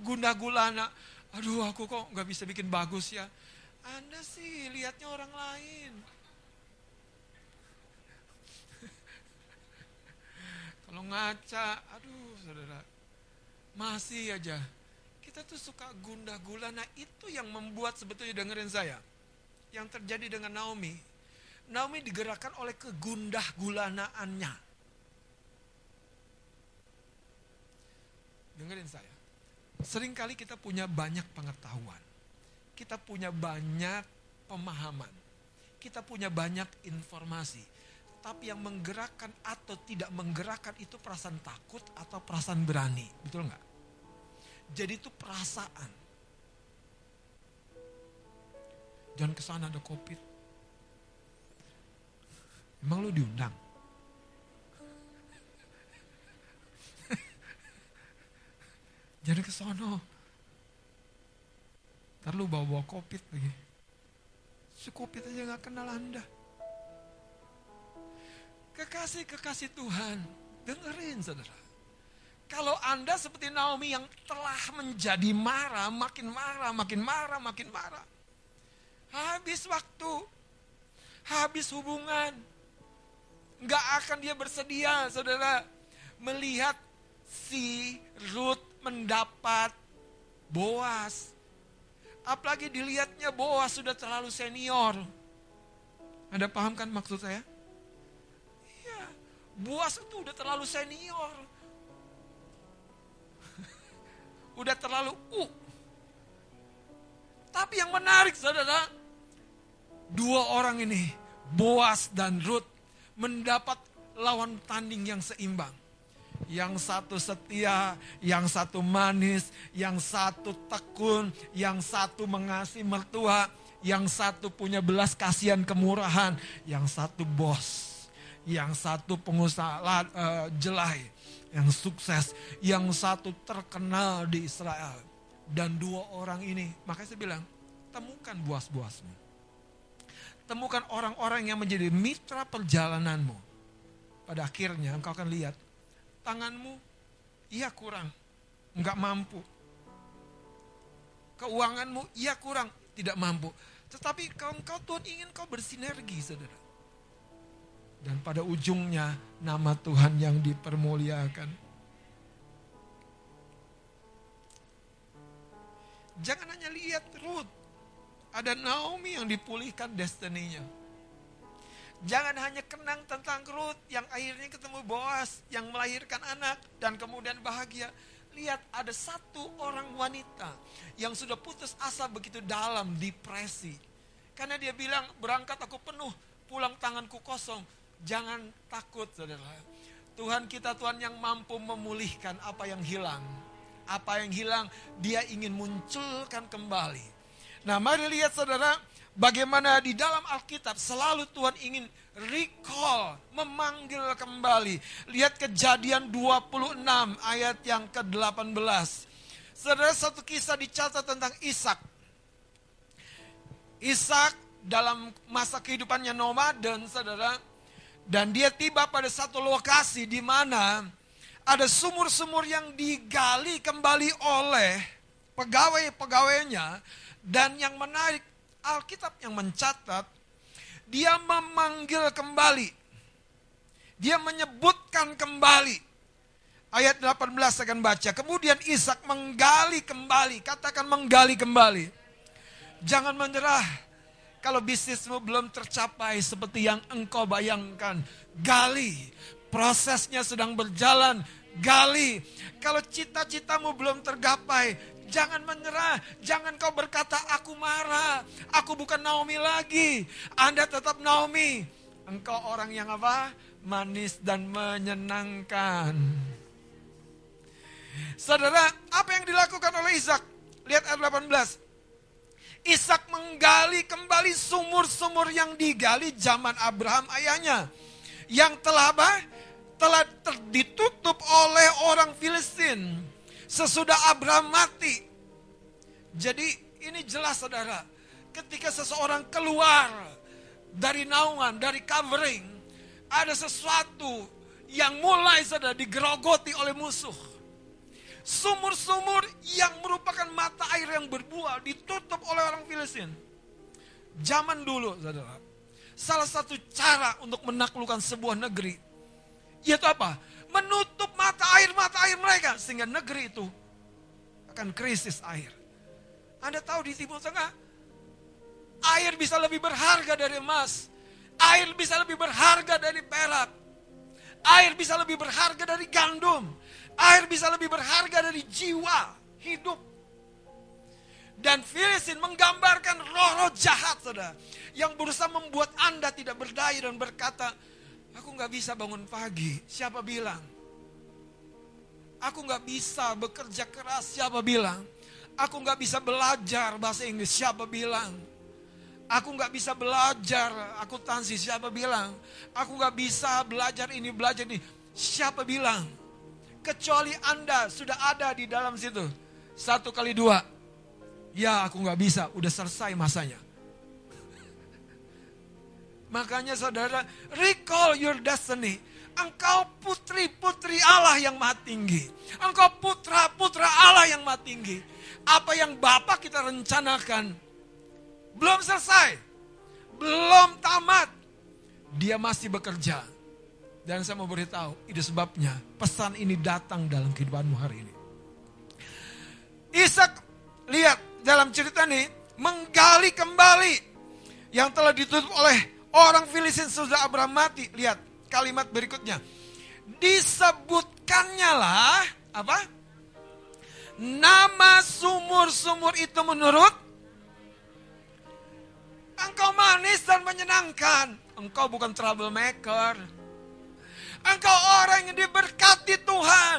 gundah gulana. Aduh aku kok nggak bisa bikin bagus ya anda sih lihatnya orang lain. Kalau ngaca, aduh saudara, masih aja. Kita tuh suka gundah gulana itu yang membuat sebetulnya dengerin saya. Yang terjadi dengan Naomi. Naomi digerakkan oleh kegundah gulanaannya. Dengerin saya. Seringkali kita punya banyak pengetahuan. Kita punya banyak pemahaman. Kita punya banyak informasi. Tapi yang menggerakkan atau tidak menggerakkan itu perasaan takut atau perasaan berani. Betul nggak? Jadi itu perasaan. Jangan ke sana ada covid. Emang lu diundang? Jangan ke sono. Ntar lu bawa-bawa covid lagi. Si covid aja gak kenal anda. Kekasih-kekasih Tuhan, dengerin saudara. Kalau anda seperti Naomi yang telah menjadi marah, makin marah, makin marah, makin marah. Habis waktu, habis hubungan. Nggak akan dia bersedia, saudara, melihat si Ruth mendapat Boas. Apalagi dilihatnya Boas sudah terlalu senior. Ada paham kan maksud saya? Iya, Boas itu udah terlalu senior. udah terlalu uh. Tapi yang menarik saudara, dua orang ini, Boas dan Ruth, mendapat lawan tanding yang seimbang. Yang satu setia, yang satu manis, yang satu tekun, yang satu mengasihi mertua, yang satu punya belas kasihan kemurahan, yang satu bos, yang satu pengusaha uh, jelai, yang sukses, yang satu terkenal di Israel. Dan dua orang ini, makanya saya bilang, temukan buas-buasmu. Temukan orang-orang yang menjadi mitra perjalananmu. Pada akhirnya engkau akan lihat, tanganmu, iya kurang, enggak mampu. Keuanganmu, iya kurang, tidak mampu. Tetapi kau engkau Tuhan ingin kau bersinergi, saudara. Dan pada ujungnya nama Tuhan yang dipermuliakan. Jangan hanya lihat Ruth. Ada Naomi yang dipulihkan destininya. Jangan hanya kenang tentang Ruth yang akhirnya ketemu Boas yang melahirkan anak dan kemudian bahagia. Lihat ada satu orang wanita yang sudah putus asa begitu dalam depresi. Karena dia bilang berangkat aku penuh, pulang tanganku kosong. Jangan takut saudara. Tuhan kita Tuhan yang mampu memulihkan apa yang hilang. Apa yang hilang dia ingin munculkan kembali. Nah mari lihat saudara bagaimana di dalam Alkitab selalu Tuhan ingin recall, memanggil kembali. Lihat kejadian 26 ayat yang ke-18. Saudara satu kisah dicatat tentang Ishak. Ishak dalam masa kehidupannya nomaden, saudara, dan dia tiba pada satu lokasi di mana ada sumur-sumur yang digali kembali oleh pegawai-pegawainya dan yang menarik Alkitab yang mencatat dia memanggil kembali. Dia menyebutkan kembali. Ayat 18 akan baca. Kemudian Ishak menggali kembali. Katakan menggali kembali. Jangan menyerah. Kalau bisnismu belum tercapai seperti yang engkau bayangkan. Gali. Prosesnya sedang berjalan. Gali. Kalau cita-citamu belum tergapai. Jangan menyerah, jangan kau berkata aku marah, aku bukan Naomi lagi. Anda tetap Naomi. Engkau orang yang apa? Manis dan menyenangkan. Saudara, apa yang dilakukan oleh Ishak? Lihat ayat 18. Ishak menggali kembali sumur-sumur yang digali zaman Abraham ayahnya. Yang telah apa? Telah ditutup oleh orang Filistin sesudah Abraham mati. Jadi ini jelas saudara, ketika seseorang keluar dari naungan, dari covering, ada sesuatu yang mulai saudara digerogoti oleh musuh. Sumur-sumur yang merupakan mata air yang berbuah ditutup oleh orang Filistin. Zaman dulu, saudara. Salah satu cara untuk menaklukkan sebuah negeri, yaitu apa? Menutup mata air-mata air mereka. Sehingga negeri itu akan krisis air. Anda tahu di Timur Tengah, air bisa lebih berharga dari emas. Air bisa lebih berharga dari perak. Air bisa lebih berharga dari gandum. Air bisa lebih berharga dari jiwa hidup. Dan Filistin menggambarkan roh-roh jahat, saudara. Yang berusaha membuat Anda tidak berdaya dan berkata, aku nggak bisa bangun pagi. Siapa bilang? Aku nggak bisa bekerja keras. Siapa bilang? Aku nggak bisa belajar bahasa Inggris. Siapa bilang? Aku nggak bisa belajar akuntansi. Siapa bilang? Aku nggak bisa belajar ini, belajar ini. Siapa bilang? Kecuali Anda sudah ada di dalam situ. Satu kali dua. Ya aku nggak bisa, udah selesai masanya. Makanya saudara, recall your destiny. Engkau putri-putri Allah yang maha tinggi. Engkau putra-putra Allah yang maha tinggi. Apa yang Bapak kita rencanakan, belum selesai. Belum tamat. Dia masih bekerja. Dan saya mau beritahu, itu sebabnya pesan ini datang dalam kehidupanmu hari ini. Ishak, lihat dalam cerita ini, menggali kembali yang telah ditutup oleh orang Filistin sudah Abraham mati. Lihat kalimat berikutnya. Disebutkannya lah, apa? Nama sumur-sumur itu menurut Engkau manis dan menyenangkan. Engkau bukan troublemaker. Engkau orang yang diberkati Tuhan.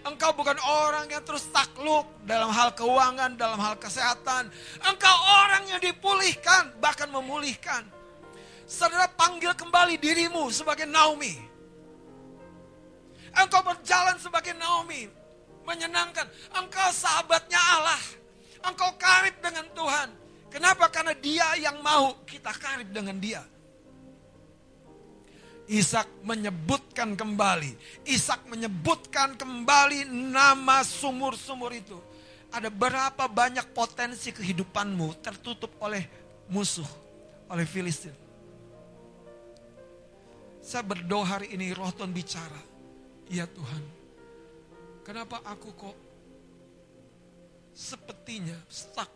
Engkau bukan orang yang terus takluk dalam hal keuangan, dalam hal kesehatan. Engkau orang yang dipulihkan, bahkan memulihkan. Saudara panggil kembali dirimu sebagai Naomi. Engkau berjalan sebagai Naomi. Menyenangkan. Engkau sahabatnya Allah. Engkau karib dengan Tuhan. Kenapa? Karena dia yang mau kita karib dengan dia. Ishak menyebutkan kembali. Ishak menyebutkan kembali nama sumur-sumur itu. Ada berapa banyak potensi kehidupanmu tertutup oleh musuh, oleh Filistin. Saya berdoa hari ini roh Tuhan bicara. Ya Tuhan, kenapa aku kok sepertinya stuck,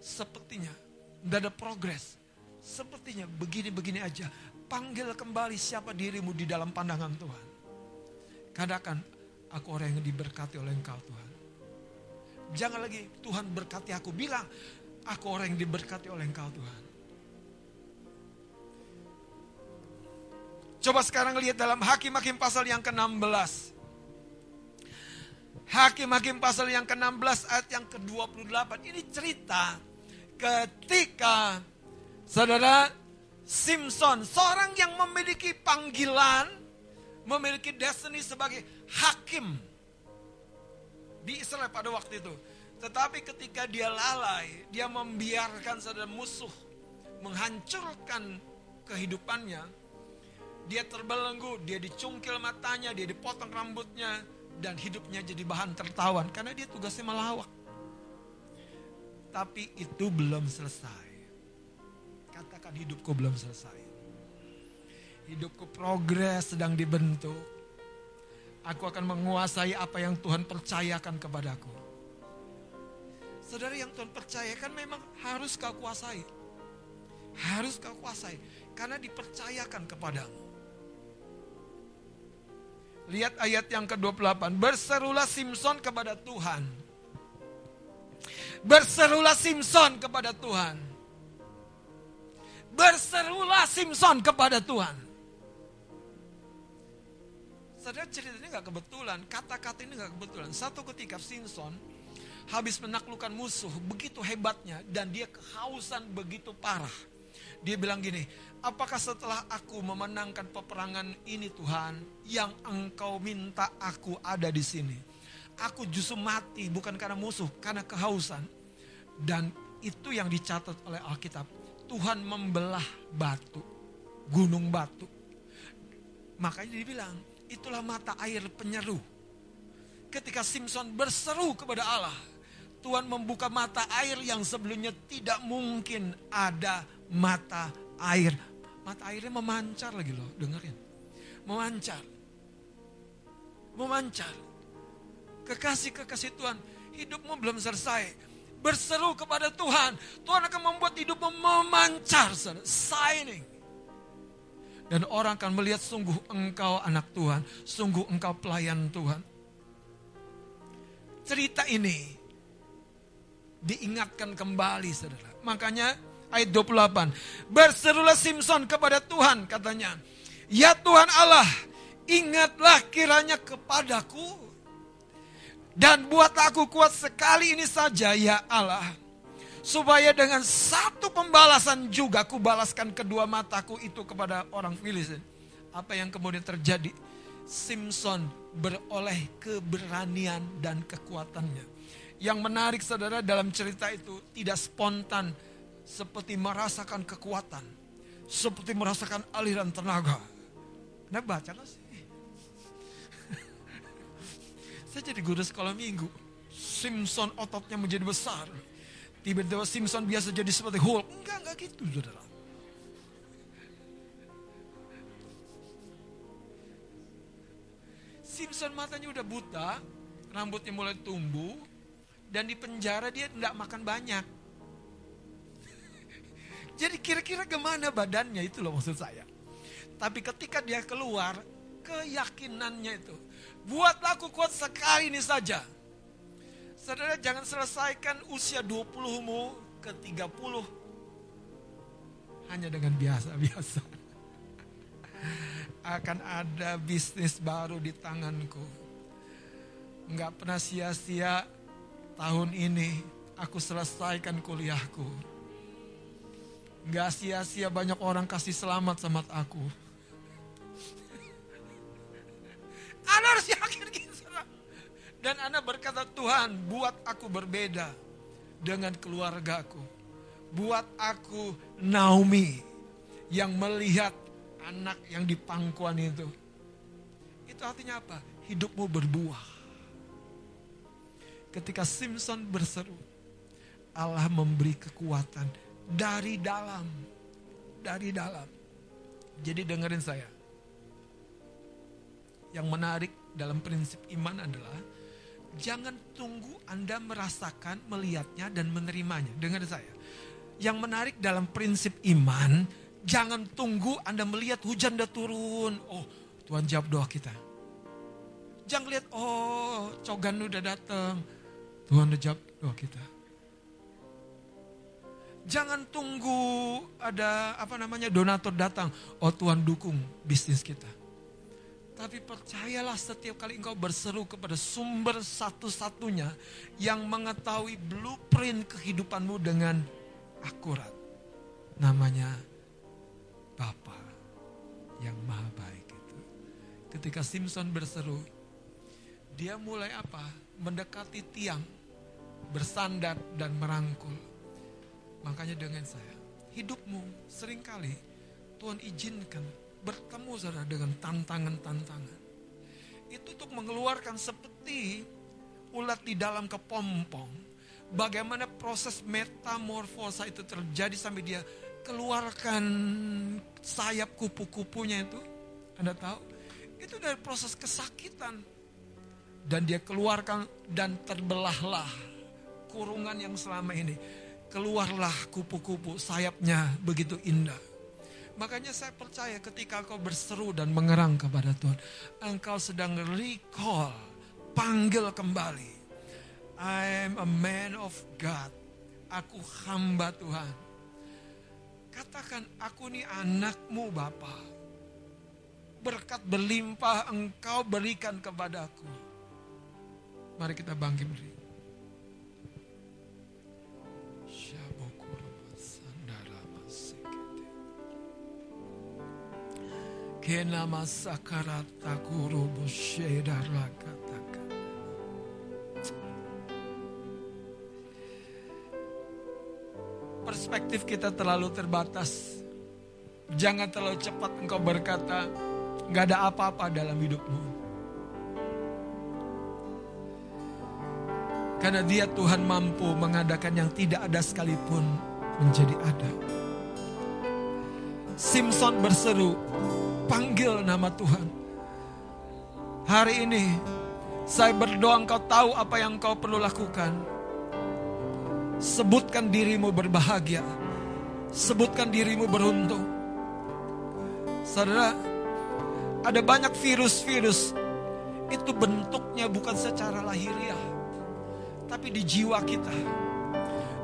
sepertinya tidak ada progres, sepertinya begini-begini aja panggil kembali siapa dirimu di dalam pandangan Tuhan. Katakan, aku orang yang diberkati oleh engkau Tuhan. Jangan lagi Tuhan berkati aku. Bilang, aku orang yang diberkati oleh engkau Tuhan. Coba sekarang lihat dalam Hakim-Hakim pasal yang ke-16. Hakim-Hakim pasal yang ke-16 ayat yang ke-28. Ini cerita ketika saudara Simpson, seorang yang memiliki panggilan, memiliki destiny sebagai hakim di Israel pada waktu itu. Tetapi ketika dia lalai, dia membiarkan saudara musuh menghancurkan kehidupannya. Dia terbelenggu, dia dicungkil matanya, dia dipotong rambutnya, dan hidupnya jadi bahan tertawan karena dia tugasnya melawak. Tapi itu belum selesai katakan hidupku belum selesai. Hidupku progres sedang dibentuk. Aku akan menguasai apa yang Tuhan percayakan kepadaku. Saudara yang Tuhan percayakan memang harus kau kuasai. Harus kau kuasai. Karena dipercayakan kepadamu. Lihat ayat yang ke-28. Berserulah Simpson kepada Tuhan. Berserulah Simpson kepada Tuhan berserulah Simpson kepada Tuhan. Saudara ini gak kebetulan, kata-kata ini gak kebetulan. Satu ketika Simpson habis menaklukkan musuh begitu hebatnya dan dia kehausan begitu parah. Dia bilang gini, apakah setelah aku memenangkan peperangan ini Tuhan yang engkau minta aku ada di sini. Aku justru mati bukan karena musuh, karena kehausan. Dan itu yang dicatat oleh Alkitab Tuhan membelah batu, gunung batu. Makanya dia bilang, itulah mata air penyeru. ketika Simpson berseru kepada Allah, Tuhan membuka mata air yang sebelumnya tidak mungkin ada mata air. Mata airnya memancar lagi loh, dengerin. Memancar. Memancar. Kekasih-kekasih Tuhan, hidupmu belum selesai. Berseru kepada Tuhan, Tuhan akan membuat hidupmu memancar, shining. Dan orang akan melihat sungguh engkau anak Tuhan, sungguh engkau pelayan Tuhan. Cerita ini diingatkan kembali saudara. Makanya ayat 28. Berserulah Simpson kepada Tuhan katanya. Ya Tuhan Allah, ingatlah kiranya kepadaku. Dan buatlah aku kuat sekali ini saja ya Allah. Supaya dengan satu pembalasan juga aku balaskan kedua mataku itu kepada orang Filistin. Apa yang kemudian terjadi? Simpson beroleh keberanian dan kekuatannya. Yang menarik saudara dalam cerita itu tidak spontan seperti merasakan kekuatan. Seperti merasakan aliran tenaga. Nah baca sih? Saya jadi guru sekolah minggu. Simpson ototnya menjadi besar. Tiba-tiba Simpson biasa jadi seperti Hulk. Enggak, enggak gitu saudara. Simpson matanya udah buta, rambutnya mulai tumbuh, dan di penjara dia tidak makan banyak. Jadi kira-kira gimana badannya itu loh maksud saya. Tapi ketika dia keluar, keyakinannya itu. Buatlah aku kuat sekali ini saja. Saudara jangan selesaikan usia 20-mu ke 30 hanya dengan biasa-biasa. Akan ada bisnis baru di tanganku. Enggak pernah sia-sia tahun ini aku selesaikan kuliahku. Enggak sia-sia banyak orang kasih selamat sama aku. Anda harus yakin gitu. Dan Anda berkata, Tuhan buat aku berbeda dengan keluargaku. Buat aku Naomi yang melihat anak yang di pangkuan itu. Itu artinya apa? Hidupmu berbuah. Ketika Simpson berseru, Allah memberi kekuatan dari dalam. Dari dalam. Jadi dengerin saya. Yang menarik dalam prinsip iman adalah jangan tunggu Anda merasakan, melihatnya dan menerimanya. Dengar saya. Yang menarik dalam prinsip iman, jangan tunggu Anda melihat hujan udah turun. Oh, Tuhan jawab doa kita. Jangan lihat, oh, cogan udah datang. Tuhan jawab doa kita. Jangan tunggu ada apa namanya donatur datang. Oh Tuhan dukung bisnis kita. Tapi percayalah setiap kali engkau berseru kepada sumber satu-satunya yang mengetahui blueprint kehidupanmu dengan akurat. Namanya Bapa yang maha baik itu. Ketika Simpson berseru, dia mulai apa? Mendekati tiang, bersandar dan merangkul. Makanya dengan saya, hidupmu sering kali Tuhan izinkan bertemu saudara dengan tantangan-tantangan. Itu untuk mengeluarkan seperti ulat di dalam kepompong. Bagaimana proses metamorfosa itu terjadi sampai dia keluarkan sayap kupu-kupunya itu. Anda tahu? Itu dari proses kesakitan. Dan dia keluarkan dan terbelahlah kurungan yang selama ini. Keluarlah kupu-kupu sayapnya begitu indah. Makanya saya percaya ketika kau berseru dan mengerang kepada Tuhan. Engkau sedang recall, panggil kembali. I am a man of God. Aku hamba Tuhan. Katakan, aku ini anakmu Bapa. Berkat berlimpah engkau berikan kepadaku. Mari kita bangkit berdiri. Kena masakarata. Perspektif kita terlalu terbatas. Jangan terlalu cepat engkau berkata, nggak ada apa-apa dalam hidupmu. Karena dia Tuhan mampu mengadakan yang tidak ada sekalipun menjadi ada. Simpson berseru, panggil nama Tuhan. Hari ini saya berdoa engkau tahu apa yang engkau perlu lakukan. Sebutkan dirimu berbahagia. Sebutkan dirimu beruntung. Saudara, ada banyak virus-virus. Itu bentuknya bukan secara lahiriah. Tapi di jiwa kita.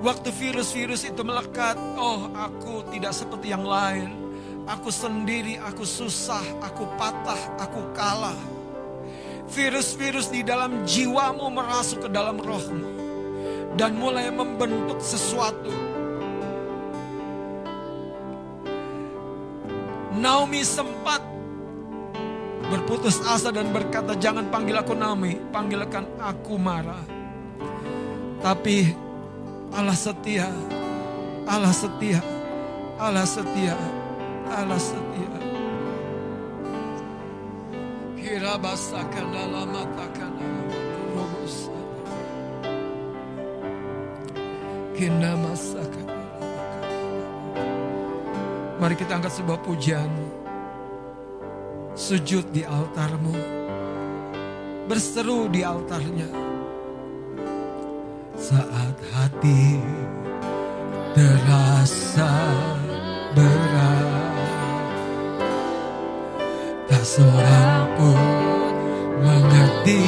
Waktu virus-virus itu melekat. Oh aku tidak seperti yang lain. Aku sendiri, aku susah, aku patah, aku kalah. Virus-virus di dalam jiwamu merasuk ke dalam rohmu. Dan mulai membentuk sesuatu Naomi sempat berputus asa dan berkata, "Jangan panggil aku Naomi, panggilkan aku Mara." Tapi Allah setia, Allah setia, Allah setia, Allah setia. Kira basakan dalam matakan rubus. Kina masakan. Mari kita angkat sebuah pujian. Sujud di altarmu. Berseru di altarnya. Saat hati terasa berat. Seorang pun mengerti.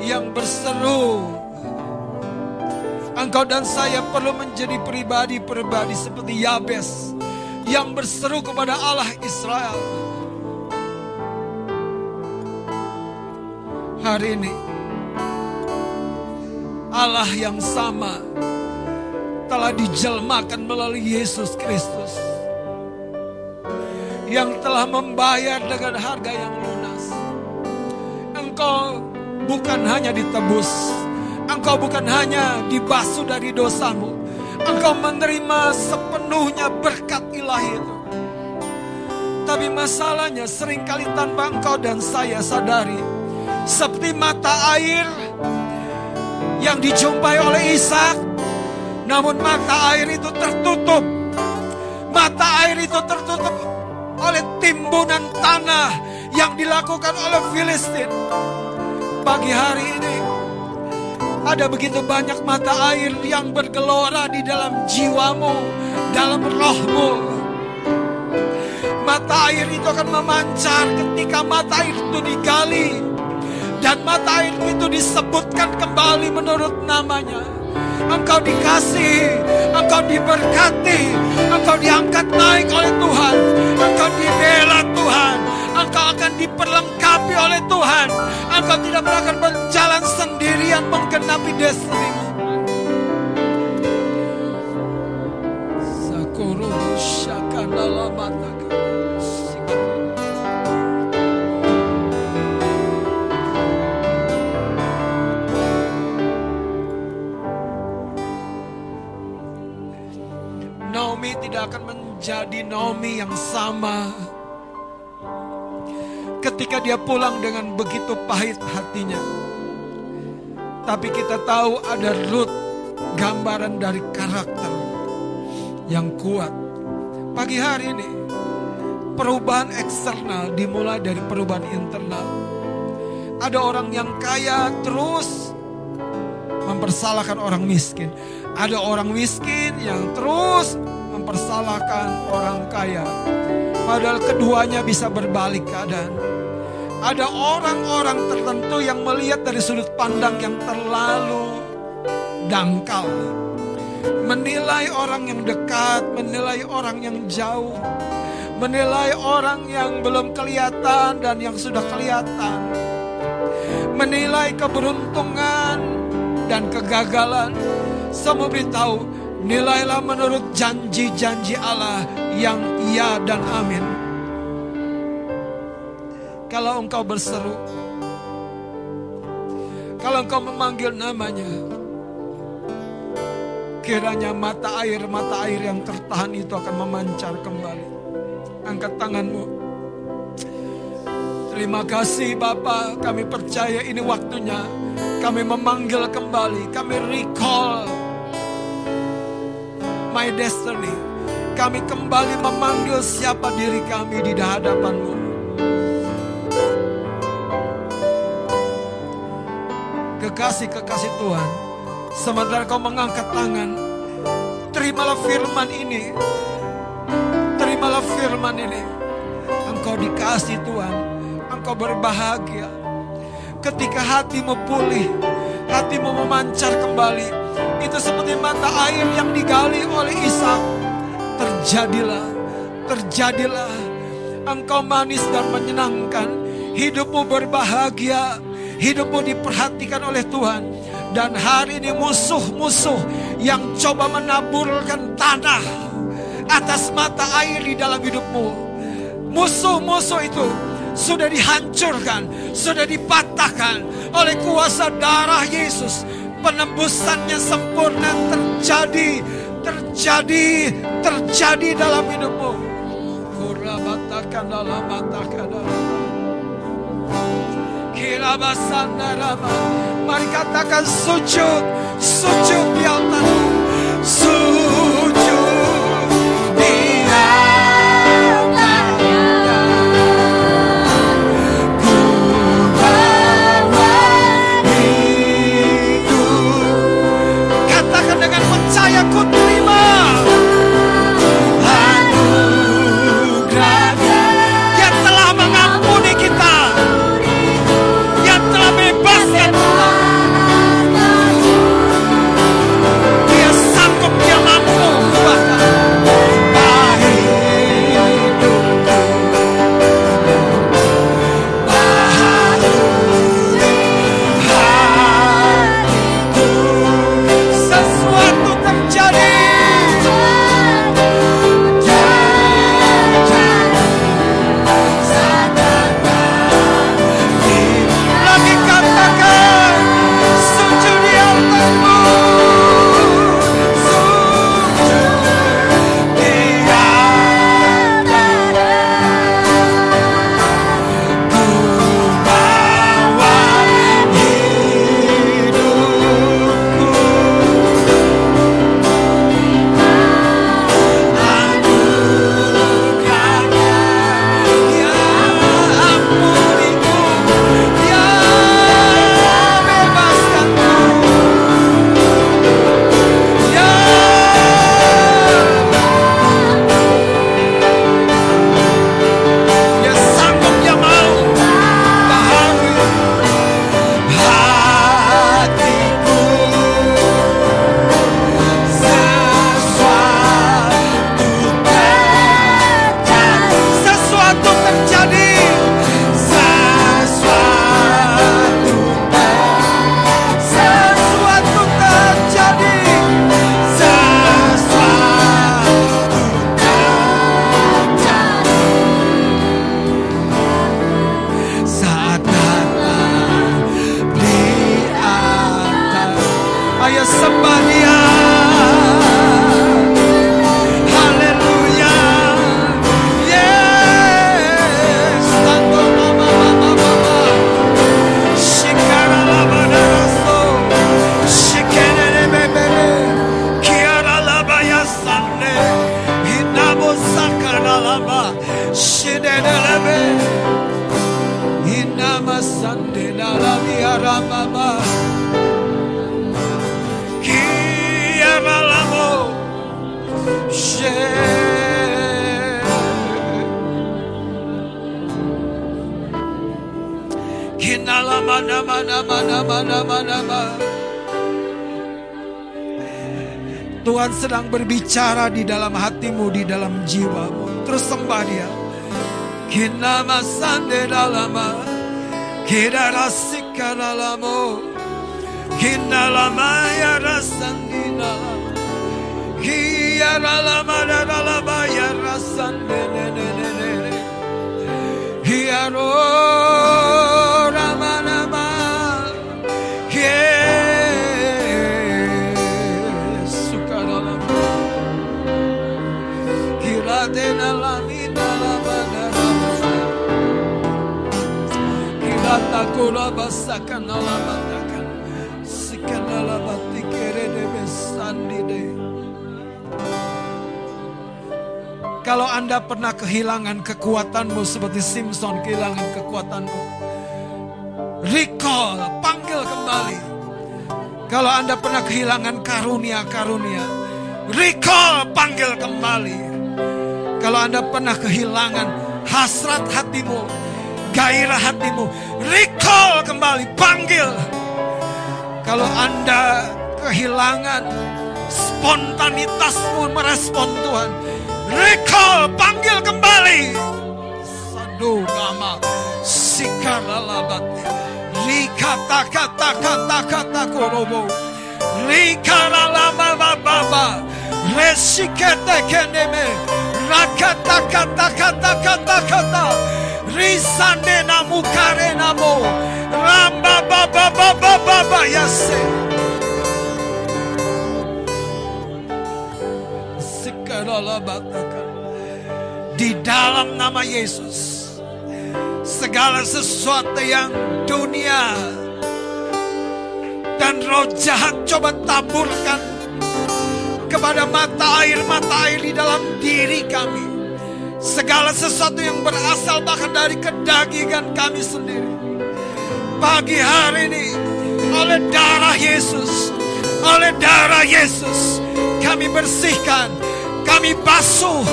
Yang berseru. Engkau dan saya perlu menjadi pribadi-pribadi seperti Yabes yang berseru kepada Allah Israel. Hari ini Allah yang sama telah dijelmakan melalui Yesus Kristus yang telah membayar dengan harga yang lunas. Engkau bukan hanya ditebus, engkau bukan hanya dibasuh dari dosamu, engkau menerima sepenuhnya berkat ilahi itu. Tapi masalahnya sering kali tanpa engkau dan saya sadari, seperti mata air yang dijumpai oleh Ishak, namun mata air itu tertutup. Mata air itu tertutup oleh timbunan tanah yang dilakukan oleh Filistin. Pagi hari ini ada begitu banyak mata air yang bergelora di dalam jiwamu, dalam rohmu. Mata air itu akan memancar ketika mata air itu digali dan mata air itu disebutkan kembali menurut namanya. Engkau dikasih, engkau diberkati, engkau diangkat naik oleh Tuhan, engkau dibela Tuhan, engkau akan diperlengkapi oleh Tuhan, engkau tidak akan berjalan sendirian menggenapi destinimu. Sakuru shakandala mataka. Naomi tidak akan menjadi Naomi yang sama ketika dia pulang dengan begitu pahit hatinya. Tapi kita tahu ada root gambaran dari karakter yang kuat. Pagi hari ini perubahan eksternal dimulai dari perubahan internal. Ada orang yang kaya terus mempersalahkan orang miskin. Ada orang miskin yang terus mempersalahkan orang kaya. Padahal keduanya bisa berbalik keadaan. Ada orang-orang tertentu yang melihat dari sudut pandang yang terlalu dangkal. Menilai orang yang dekat, menilai orang yang jauh. Menilai orang yang belum kelihatan dan yang sudah kelihatan. Menilai keberuntungan dan kegagalan. Semua beritahu, nilailah menurut janji-janji Allah yang iya dan amin. Kalau engkau berseru, kalau engkau memanggil namanya, kiranya mata air-mata air yang tertahan itu akan memancar kembali. Angkat tanganmu. Terima kasih Bapak, kami percaya ini waktunya. Kami memanggil kembali, kami recall my destiny. Kami kembali memanggil siapa diri kami di hadapanmu. Kekasih-kekasih Tuhan, sementara kau mengangkat tangan, terimalah firman ini. Terimalah firman ini. Engkau dikasih Tuhan, engkau berbahagia. Ketika hatimu pulih, hatimu memancar kembali. Itu seperti mata air yang digali oleh Ishak. Terjadilah, terjadilah. Engkau manis dan menyenangkan. Hidupmu berbahagia. Hidupmu diperhatikan oleh Tuhan. Dan hari ini musuh-musuh yang coba menaburkan tanah atas mata air di dalam hidupmu. Musuh-musuh itu sudah dihancurkan, sudah dipatahkan oleh kuasa darah Yesus. Penembusannya sempurna terjadi, terjadi, terjadi dalam hidupmu. Kurabatakan dalam Kirabasandarama. Mari katakan sujud, sujud di altarmu. Sujud sedang berbicara di dalam hatimu, di dalam jiwamu. Terus sembah dia. Kinama sande dalama, kidara sika dalamo, kinalama ya rasandina, kiyara lama dalama ya rasande ne Kalau Anda pernah kehilangan kekuatanmu seperti Simpson kehilangan kekuatanmu Recall, panggil kembali. Kalau Anda pernah kehilangan karunia-karunia Recall, panggil kembali. Kalau Anda pernah kehilangan hasrat hatimu, gairah hatimu, recall kembali, panggil. Kalau Anda kehilangan spontanitasmu merespon Tuhan, recall, panggil kembali. Sadu nama sikaralabat. Rikata kata kata kata korobo. Baba. Resikete keneme. Rakata kata kata kata kata. Risande namu kare namo. Ramba baba baba baba yase. Sikaralabatakan. Di dalam nama Yesus. Segala sesuatu yang dunia dan roh jahat coba taburkan kepada mata air-mata air di dalam diri kami. Segala sesuatu yang berasal bahkan dari kedagingan kami sendiri. Pagi hari ini oleh darah Yesus, oleh darah Yesus kami bersihkan, kami basuh,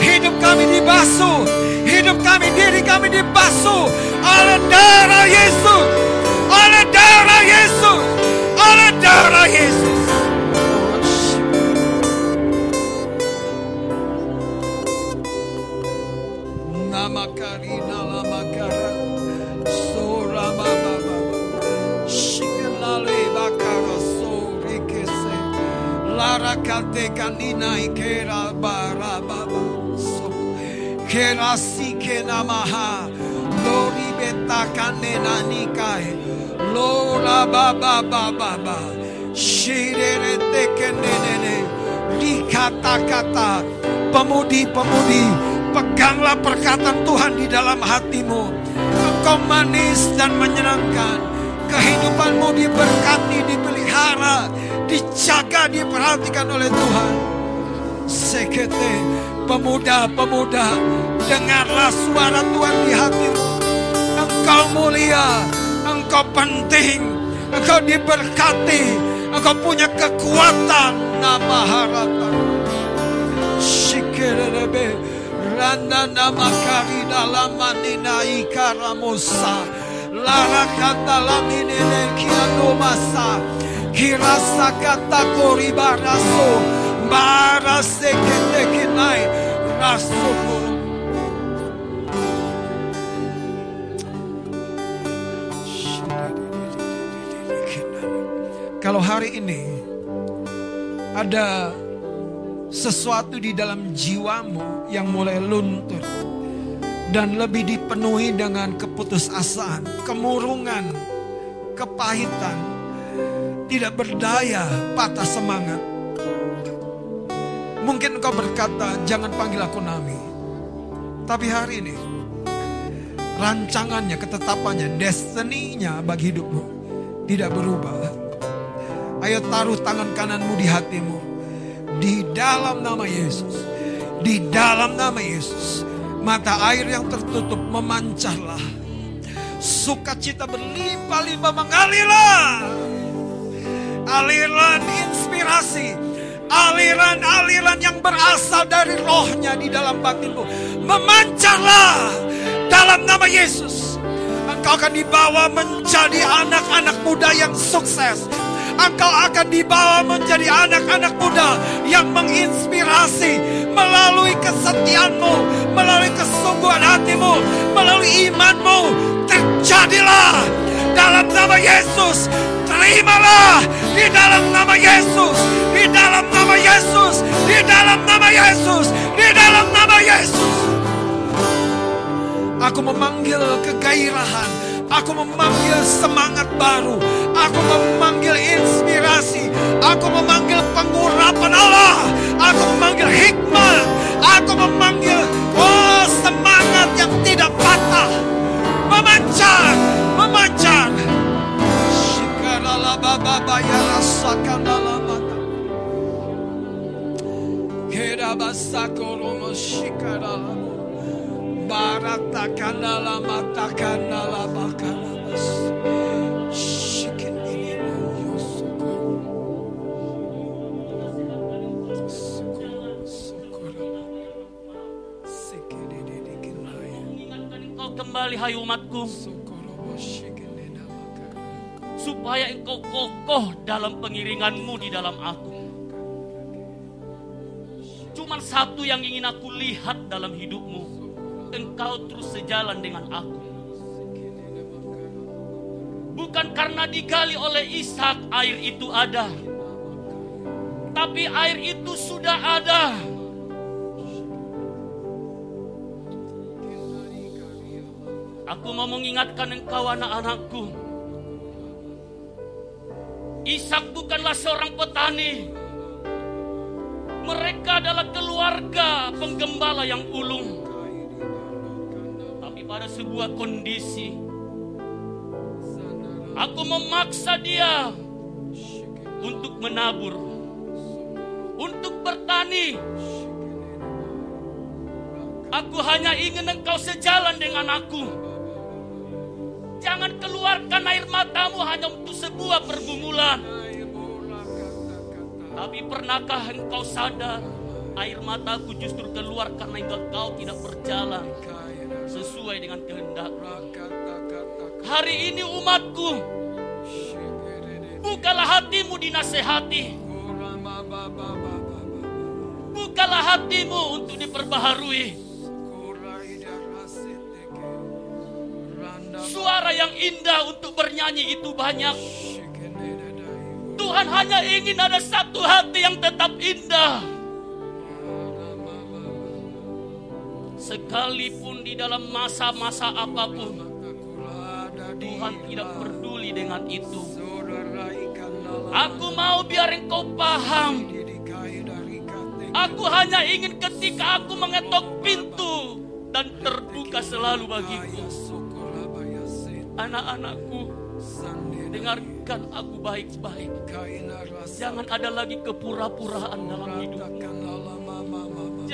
hidup kami dibasuh, hidup kami diri kami dibasuh oleh darah Yesus, oleh darah Yesus, oleh darah Yesus. Larakate kanina ikera barababa. So kera si kena maha lori beta kanena nikae lora baba baba ba shirere te kata pamudi pamudi. Peganglah perkataan Tuhan di dalam hatimu. Engkau manis dan menyenangkan. Kehidupanmu diberkati, dipelihara, dijaga, diperhatikan oleh Tuhan. Sekete, pemuda-pemuda, dengarlah suara Tuhan di hatimu. Engkau mulia, engkau penting, engkau diberkati, engkau punya kekuatan, nama harapan. Shikerebe Randa nama kari dalam manina ikaramosa Lara kata lamine kiano masa Kirasa kata kori baraso. Barase kete kinai Raso. Kalau hari ini ada sesuatu di dalam jiwamu yang mulai luntur dan lebih dipenuhi dengan keputusasaan, kemurungan, kepahitan, tidak berdaya, patah semangat. Mungkin engkau berkata, jangan panggil aku Nami. Tapi hari ini, rancangannya, ketetapannya, destiny-nya bagi hidupmu tidak berubah. Ayo taruh tangan kananmu di hatimu di dalam nama Yesus. Di dalam nama Yesus. Mata air yang tertutup memancarlah. Sukacita berlimpah-limpah mengalirlah. Aliran inspirasi. Aliran-aliran yang berasal dari rohnya di dalam batinmu. Memancarlah dalam nama Yesus. Engkau akan dibawa menjadi anak-anak muda yang sukses. Engkau akan dibawa menjadi anak-anak muda yang menginspirasi melalui kesetiaanmu, melalui kesungguhan hatimu, melalui imanmu. Terjadilah dalam nama Yesus. Terimalah di dalam nama Yesus, di dalam nama Yesus, di dalam nama Yesus, di dalam nama Yesus. Aku memanggil kegairahan. Aku memanggil semangat baru. Aku memanggil inspirasi. Aku memanggil pengurapan Allah. Aku memanggil hikmat. Aku memanggil oh semangat yang tidak patah. Memancar, memancar. Shikarala baba bayara mata. Kera basakoromo shikarala. Barata kanala mata kanala bakanamas. Kembali hai umatku supaya engkau kokoh dalam pengiringanmu di dalam aku. Cuman satu yang ingin aku lihat dalam hidupmu. Engkau terus sejalan dengan aku. Bukan karena digali oleh Ishak air itu ada. Tapi air itu sudah ada. Aku mau mengingatkan engkau anak-anakku. Ishak bukanlah seorang petani. Mereka adalah keluarga penggembala yang ulung. Pada sebuah kondisi, aku memaksa dia untuk menabur, untuk bertani. Aku hanya ingin engkau sejalan dengan aku. Jangan keluarkan air matamu hanya untuk sebuah pergumulan. Tapi pernahkah engkau sadar air mataku justru keluar karena engkau tidak berjalan sesuai dengan kehendak. Hari ini umatku, bukalah hatimu dinasehati. Bukalah hatimu untuk diperbaharui. Suara yang indah untuk bernyanyi itu banyak. Tuhan hanya ingin ada satu hati yang tetap indah. Sekalipun di dalam masa-masa apa pun, Tuhan tidak peduli dengan itu. Aku mau biar engkau paham. Aku hanya ingin ketika aku mengetok pintu dan terbuka selalu bagiku. Anak-anakku, dengarkan aku baik-baik. Jangan ada lagi kepura-puraan dalam hidup.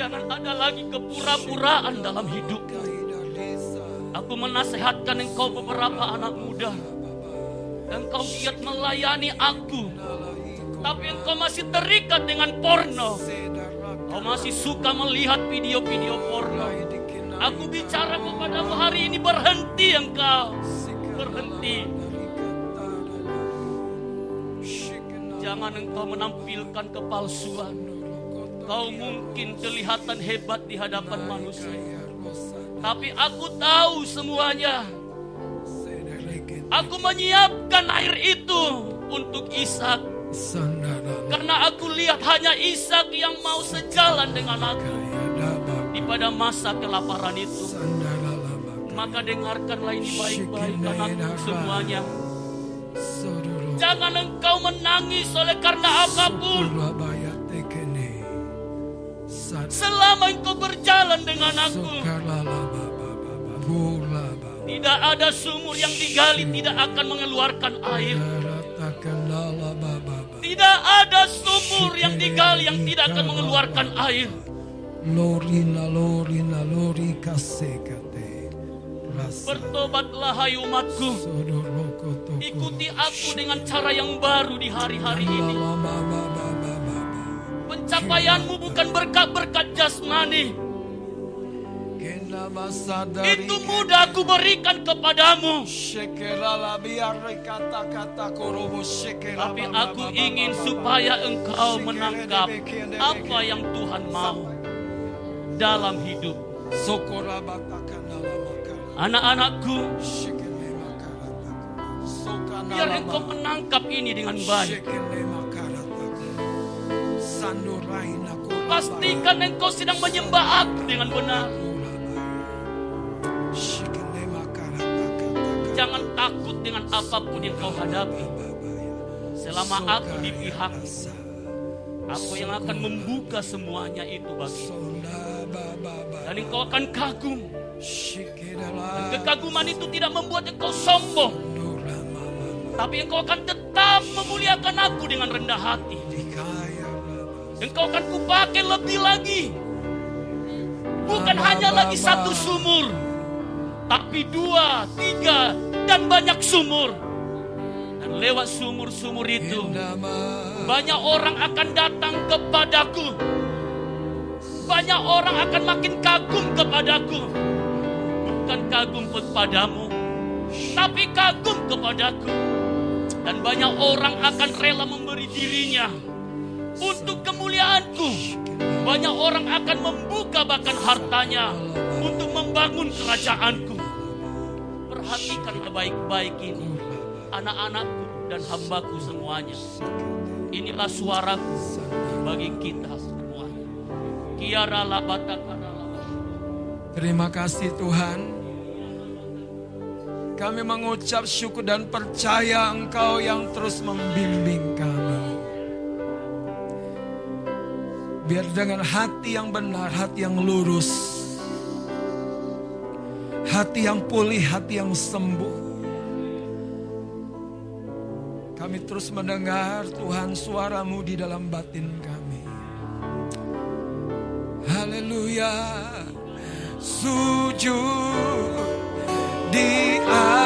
Jangan ada lagi kepura-puraan dalam hidup. Aku menasehatkan engkau beberapa anak muda. Engkau giat melayani aku. Tapi engkau masih terikat dengan porno. Kau masih suka melihat video-video porno. Aku bicara kepadamu hari ini berhenti engkau. Berhenti. Jangan engkau menampilkan kepalsuan. Kau mungkin kelihatan hebat di hadapan manusia. Tapi aku tahu semuanya. Aku menyiapkan air itu untuk Ishak. Karena aku lihat hanya Ishak yang mau sejalan dengan aku di pada masa kelaparan itu. Maka dengarkanlah ini baik-baik anakku semuanya. Jangan engkau menangis oleh karena apa pun. Selama engkau berjalan dengan aku, tidak ada sumur yang digali tidak akan mengeluarkan air. Tidak ada sumur yang digali yang tidak akan mengeluarkan air. Lorina, lorina, lori kasekate. Bertobatlah hai umatku. Ikuti aku dengan cara yang baru di hari-hari ini. Pencapaianmu bukan berkat-berkat jasmani. Itu mudah aku berikan kepadamu. Tapi aku ingin supaya engkau menangkap apa yang Tuhan mau dalam hidup. Anak-anakku, biar engkau menangkap ini dengan baik. Pastikan engkau sedang menyembah aku dengan benar. Jangan takut dengan apa pun yang kau hadapi. Selama aku di pihakmu, aku yang akan membuka semuanya itu bagimu. Dan engkau akan kagum. Shekerala. Kekaguman itu tidak membuat engkau sombong. Tapi engkau akan tetap memuliakan aku dengan rendah hati. Engkau akan kupakai lebih lagi. Bukan hanya lagi satu sumur. Tapi dua, tiga, dan banyak sumur. Dan lewat sumur-sumur itu, banyak orang akan datang kepadaku. Banyak orang akan makin kagum kepadaku. Bukan kagum kepadamu, tapi kagum kepadaku. Dan banyak orang akan rela memberi dirinya untuk kemuliaanku. Banyak orang akan membuka bahkan hartanya untuk membangun kerajaanku. Perhatikanlah baik-baik ini, anak-anakku dan hambaku semuanya. Inilah suaraku bagi kita semuanya. Kiara labata. Terima kasih Tuhan. Kami mengucap syukur dan percaya Engkau yang terus membimbing kami. Biar dengan hati yang benar, hati yang lurus, hati yang pulih, hati yang sembuh. Kami terus mendengar Tuhan suaramu di dalam batin kami. Haleluya Sujud di atasnya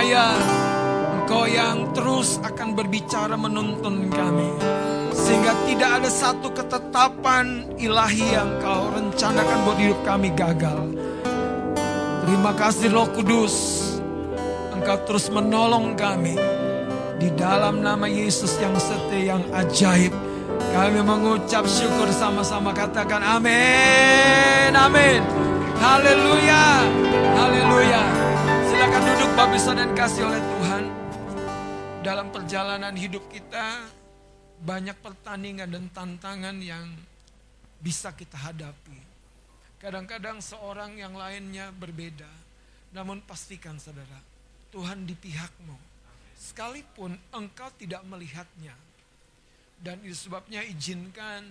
percaya Engkau yang terus akan berbicara menuntun kami. Sehingga tidak ada satu ketetapan ilahi yang kau rencanakan buat hidup kami gagal. Terima kasih Roh Kudus. Engkau terus menolong kami. Di dalam nama Yesus yang setia, yang ajaib. Kami mengucap syukur sama-sama katakan amin. Amin. Haleluya. Haleluya. Ibu dan kasih oleh Tuhan. Dalam perjalanan hidup kita banyak pertandingan dan tantangan yang bisa kita hadapi. Kadang-kadang seorang yang lainnya berbeda. Namun pastikan saudara, Tuhan di pihakmu. Sekalipun engkau tidak melihatnya. Dan itu sebabnya izinkan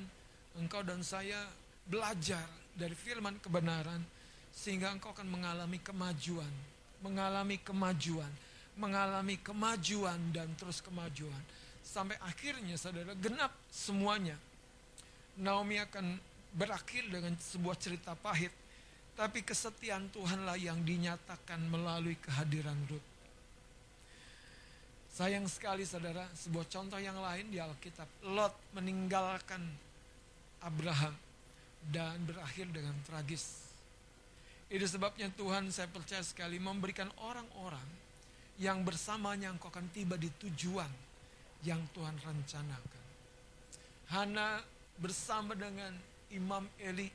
engkau dan saya belajar dari firman kebenaran. Sehingga engkau akan mengalami kemajuan. Mengalami kemajuan. Mengalami kemajuan dan terus kemajuan. Sampai akhirnya saudara genap semuanya. Naomi akan berakhir dengan sebuah cerita pahit. Tapi kesetiaan Tuhanlah yang dinyatakan melalui kehadiran Ruth. Sayang sekali saudara, sebuah contoh yang lain di Alkitab. Lot meninggalkan Abraham dan berakhir dengan tragis. Itu sebabnya Tuhan saya percaya sekali memberikan orang-orang yang bersamanya engkau akan tiba di tujuan yang Tuhan rencanakan. Hana bersama dengan Imam Eli,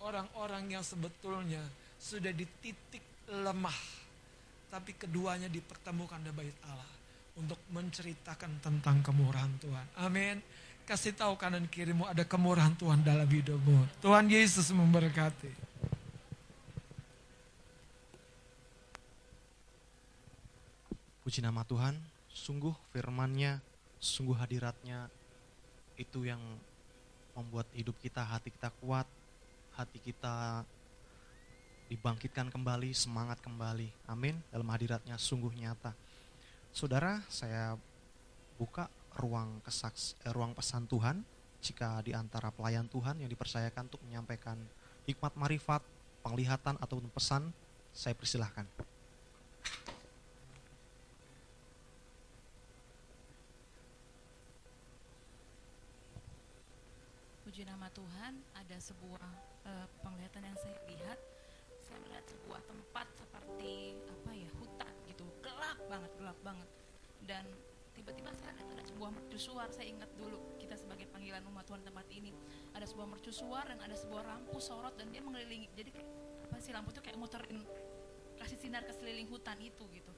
orang-orang yang sebetulnya sudah di titik lemah. Tapi keduanya dipertemukan di bait Allah untuk menceritakan tentang kemurahan Tuhan. Amin. Kasih tahu kanan kirimu ada kemurahan Tuhan dalam hidupmu. Tuhan Yesus memberkati. Puji nama Tuhan, sungguh firman-Nya, sungguh hadiratnya itu yang membuat hidup kita, hati kita kuat, hati kita dibangkitkan kembali, semangat kembali. Amin. Dalam hadiratnya sungguh nyata. Saudara, saya buka ruang kesaks, eh, ruang pesan Tuhan. Jika di antara pelayan Tuhan yang dipercayakan untuk menyampaikan hikmat marifat, penglihatan ataupun pesan, saya persilahkan. Puji nama Tuhan, ada sebuah uh, penglihatan yang saya lihat. Saya melihat sebuah tempat seperti apa ya hutan gitu, gelap banget, gelap banget. Dan tiba-tiba saya lihat ada sebuah mercusuar. Saya ingat dulu kita sebagai panggilan umat Tuhan tempat ini ada sebuah mercusuar dan ada sebuah lampu sorot dan dia mengelilingi. Jadi apa sih lampu itu kayak muterin kasih sinar ke sekeliling hutan itu gitu.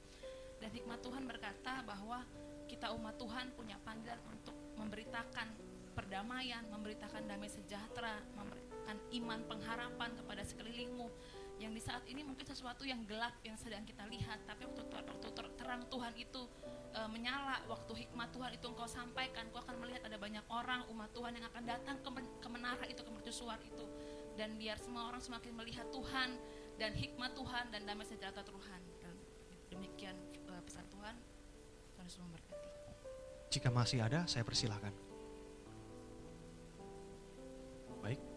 Dan hikmat Tuhan berkata bahwa kita umat Tuhan punya panggilan untuk memberitakan perdamaian, memberitakan damai sejahtera, memberikan iman pengharapan kepada sekelilingmu. Yang di saat ini mungkin sesuatu yang gelap yang sedang kita lihat, tapi waktu, waktu terang Tuhan itu e, menyala, waktu hikmat Tuhan itu engkau sampaikan, engkau akan melihat ada banyak orang umat Tuhan yang akan datang ke, ke menara itu, ke mercusuar itu. Dan biar semua orang semakin melihat Tuhan dan hikmat Tuhan dan damai sejahtera Tuhan. Dan demikian e, pesan Tuhan. Tuhan Yesus memberkati. Jika masih ada, saya persilahkan.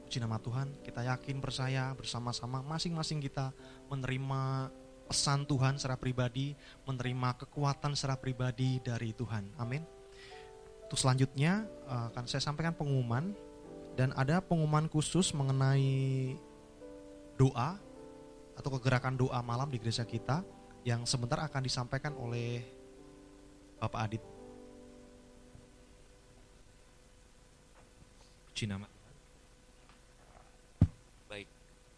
Puji nama Tuhan, kita yakin percaya bersama-sama masing-masing kita menerima pesan Tuhan secara pribadi, menerima kekuatan secara pribadi dari Tuhan. Amin. Untuk selanjutnya eh, akan saya sampaikan pengumuman dan ada pengumuman khusus mengenai doa atau kegerakan doa malam di gereja kita yang sebentar akan disampaikan oleh Bapak Adit. Puji nama Baik,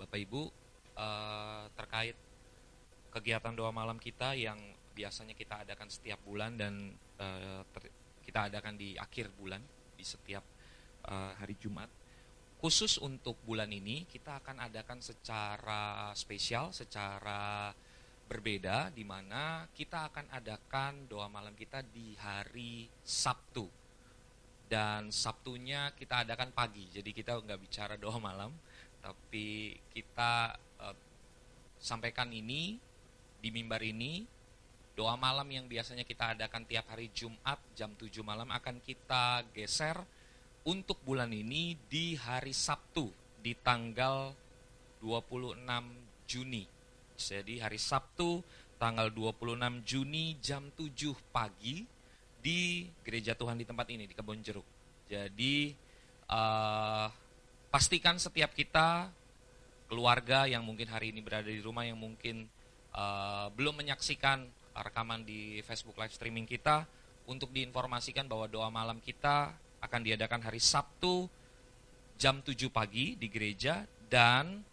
Bapak Ibu, uh, terkait kegiatan doa malam kita yang biasanya kita adakan setiap bulan dan uh, kita adakan di akhir bulan di setiap uh, hari Jumat. Khusus untuk bulan ini kita akan adakan secara spesial, secara berbeda di mana kita akan adakan doa malam kita di hari Sabtu dan Sabtunya kita adakan pagi. Jadi kita nggak bicara doa malam, tapi kita uh, sampaikan ini di mimbar ini doa malam yang biasanya kita adakan tiap hari Jumat jam 7 malam akan kita geser untuk bulan ini di hari Sabtu di tanggal 26 Juni. Jadi hari Sabtu tanggal 26 Juni jam 7 pagi di gereja Tuhan di tempat ini di Kebon Jeruk. Jadi uh, pastikan setiap kita keluarga yang mungkin hari ini berada di rumah yang mungkin uh, belum menyaksikan rekaman di Facebook live streaming kita untuk diinformasikan bahwa doa malam kita akan diadakan hari Sabtu jam 7 pagi di gereja dan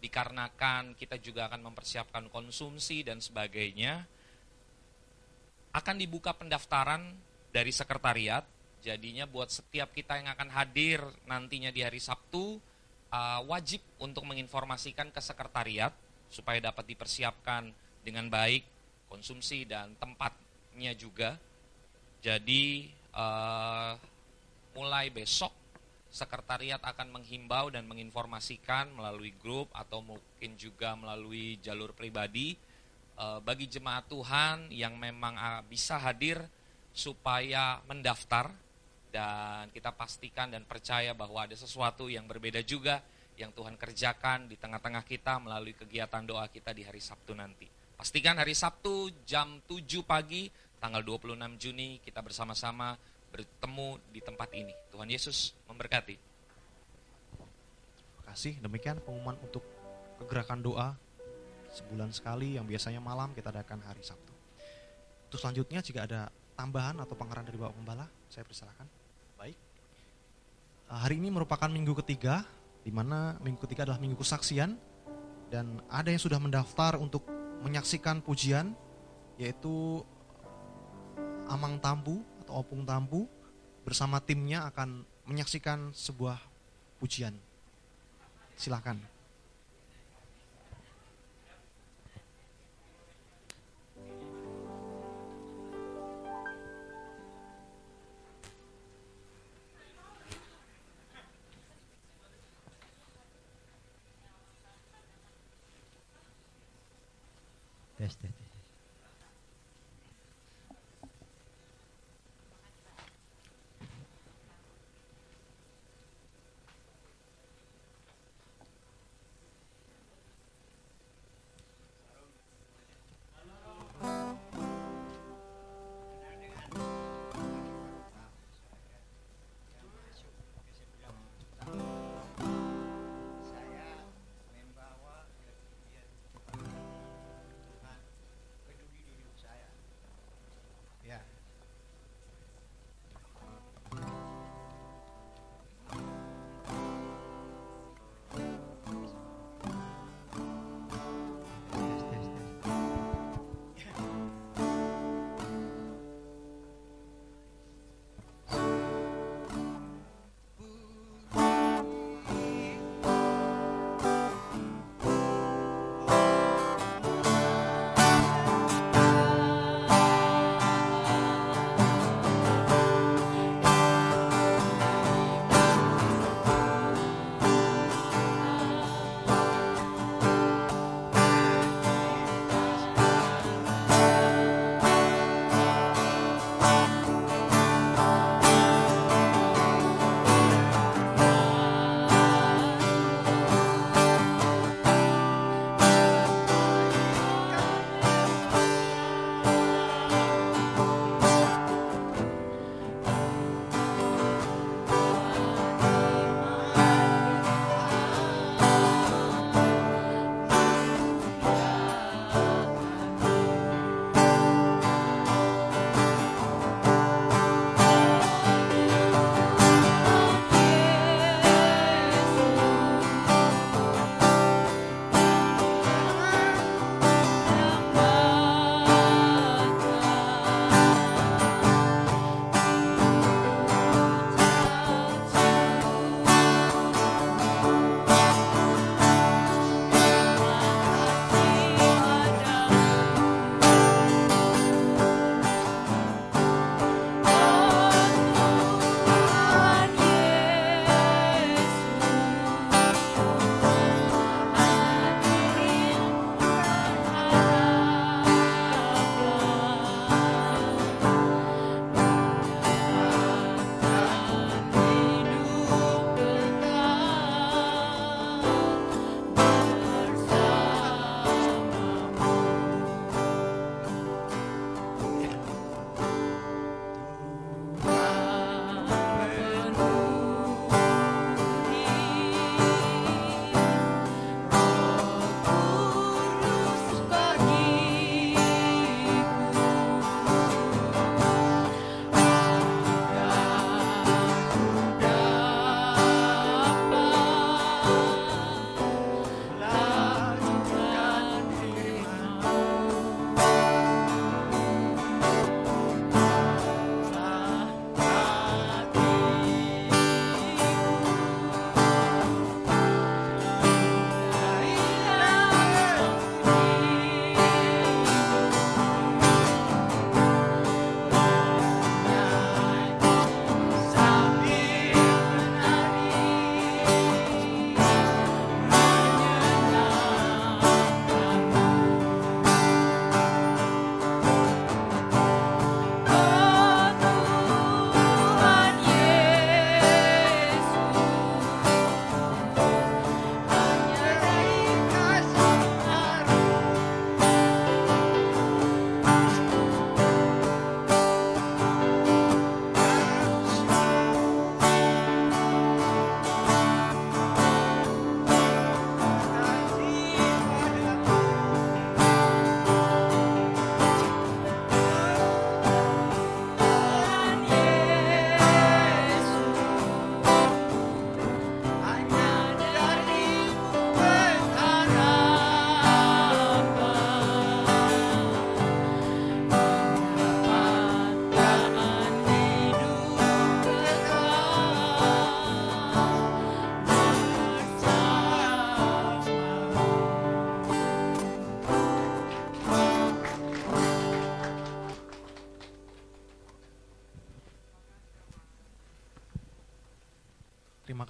dikarenakan kita juga akan mempersiapkan konsumsi dan sebagainya akan dibuka pendaftaran dari sekretariat. Jadinya buat setiap kita yang akan hadir nantinya di hari Sabtu uh, wajib untuk menginformasikan ke sekretariat supaya dapat dipersiapkan dengan baik konsumsi dan tempatnya juga. Jadi uh, mulai besok sekretariat akan menghimbau dan menginformasikan melalui grup atau mungkin juga melalui jalur pribadi Eh, bagi jemaat Tuhan yang memang uh, bisa hadir supaya mendaftar dan kita pastikan dan percaya bahwa ada sesuatu yang berbeda juga yang Tuhan kerjakan di tengah-tengah kita melalui kegiatan doa kita di hari Sabtu nanti. Pastikan hari Sabtu jam 7 pagi tanggal 26 Juni kita bersama-sama bertemu di tempat ini. Tuhan Yesus memberkati. Terima kasih. Demikian pengumuman untuk kegerakan doa sebulan sekali yang biasanya malam kita adakan hari Sabtu. Untuk selanjutnya jika ada tambahan atau pengarahan dari Bapak Pembala, saya persilakan. Hari ini merupakan minggu ketiga, di mana minggu ketiga adalah minggu kesaksian, dan ada yang sudah mendaftar untuk menyaksikan pujian, yaitu Amang Tampu atau Opung Tampu bersama timnya akan menyaksikan sebuah pujian. Silakan. gösterdi.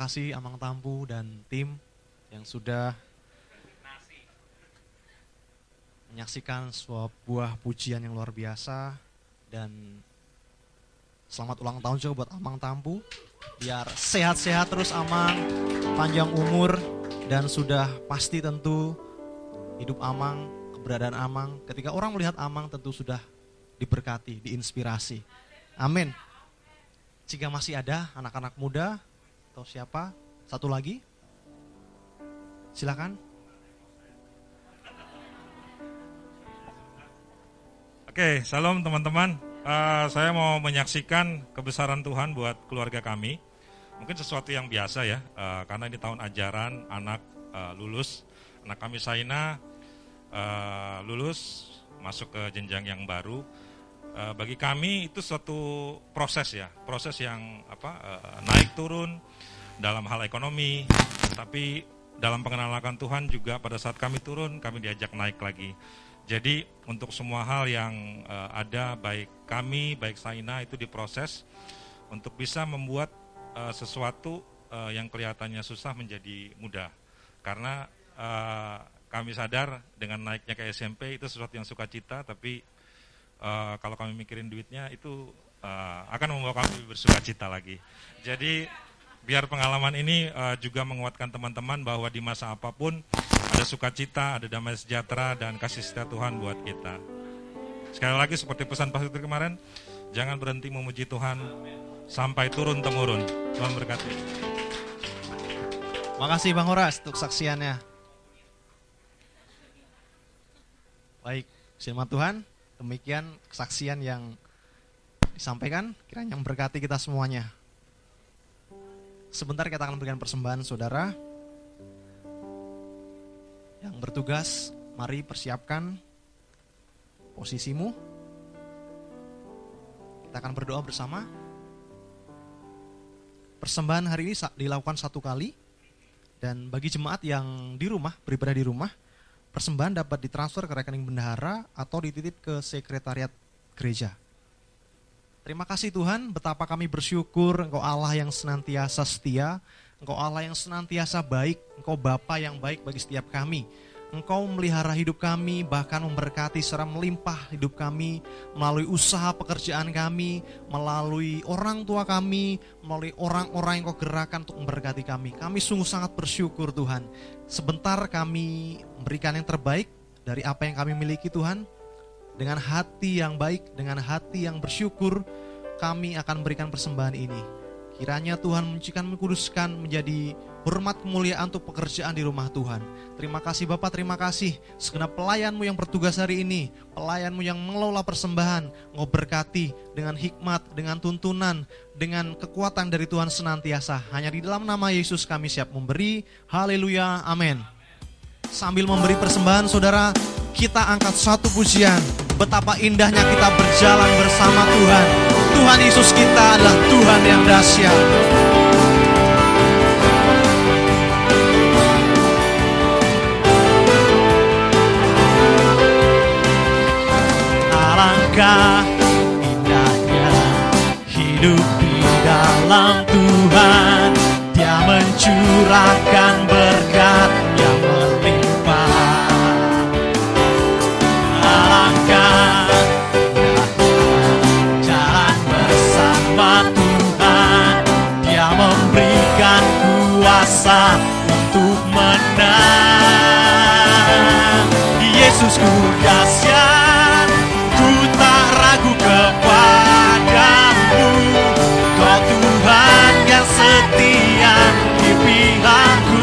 Kasih Amang Tampu dan tim yang sudah menyaksikan sebuah pujian yang luar biasa dan selamat ulang tahun juga buat Amang Tampu. Biar sehat-sehat terus Amang, panjang umur dan sudah pasti tentu hidup Amang, keberadaan Amang. Ketika orang melihat Amang tentu sudah diberkati, diinspirasi. Amin. Jika masih ada anak-anak muda atau siapa, satu lagi, silakan. Oke, salam teman-teman. Eh, saya mau menyaksikan kebesaran Tuhan buat keluarga kami. Mungkin sesuatu yang biasa ya, eh, karena ini tahun ajaran, anak eh, lulus. Anak kami Saina eh, lulus, masuk ke jenjang yang baru. Eh, bagi kami itu suatu proses ya, proses yang apa eh, naik turun dalam hal ekonomi, tapi dalam pengenalan Tuhan juga pada saat kami turun, kami diajak naik lagi. Jadi untuk semua hal yang eh, ada baik kami baik Saina itu diproses untuk bisa membuat eh, sesuatu eh, yang kelihatannya susah menjadi mudah. Karena eh, kami sadar dengan naiknya ke SMP itu sesuatu yang sukacita tapi eh, kalau kami mikirin duitnya itu eh, akan membawa kami bersukacita lagi. Jadi biar pengalaman ini eh, juga menguatkan teman-teman bahwa di masa apa pun ada sukacita, ada damai sejahtera dan kasih setia Tuhan buat kita. Sekali lagi seperti pesan Pastor kemarin, jangan berhenti memuji Tuhan sampai turun temurun. Tuhan berkati. Makasih Bang Horas untuk saksiannya. Baik, firman Tuhan, demikian kesaksian yang disampaikan, kiranya memberkati kita semuanya. Sebentar kita akan memberikan persembahan saudara. Yang bertugas, mari persiapkan posisimu. Kita akan berdoa bersama. Persembahan hari ini dilakukan satu kali. Dan bagi jemaat yang di rumah, beribadah di rumah, persembahan dapat ditransfer ke rekening bendahara atau dititip ke sekretariat gereja. Terima kasih Tuhan, betapa kami bersyukur Engkau Allah yang senantiasa setia, Engkau Allah yang senantiasa baik, Engkau Bapa yang baik bagi setiap kami. Engkau memelihara hidup kami, bahkan memberkati secara melimpah hidup kami melalui usaha pekerjaan kami, melalui orang tua kami, melalui orang-orang yang kau gerakan untuk memberkati kami. Kami sungguh sangat bersyukur Tuhan. Sebentar kami memberikan yang terbaik dari apa yang kami miliki Tuhan. Dengan hati yang baik, dengan hati yang bersyukur, kami akan memberikan persembahan ini. Kiranya Tuhan mencikan mengkuduskan menjadi hormat kemuliaan untuk pekerjaan di rumah Tuhan. Terima kasih Bapak, terima kasih segenap pelayanmu yang bertugas hari ini, pelayanmu yang mengelola persembahan, engkau berkati dengan hikmat, dengan tuntunan, dengan kekuatan dari Tuhan senantiasa. Hanya di dalam nama Yesus kami siap memberi. Haleluya, amin. Sambil memberi persembahan saudara, kita angkat satu pujian. Betapa indahnya kita berjalan bersama Tuhan. Tuhan Yesus kita adalah Tuhan yang dahsyat. Alangkah indahnya hidup di dalam Tuhan. Dia mencurahkan berkat kuasa untuk menang. Yesusku dahsyat, ku tak ragu kepadamu. Kau Tuhan yang setia di pihakku.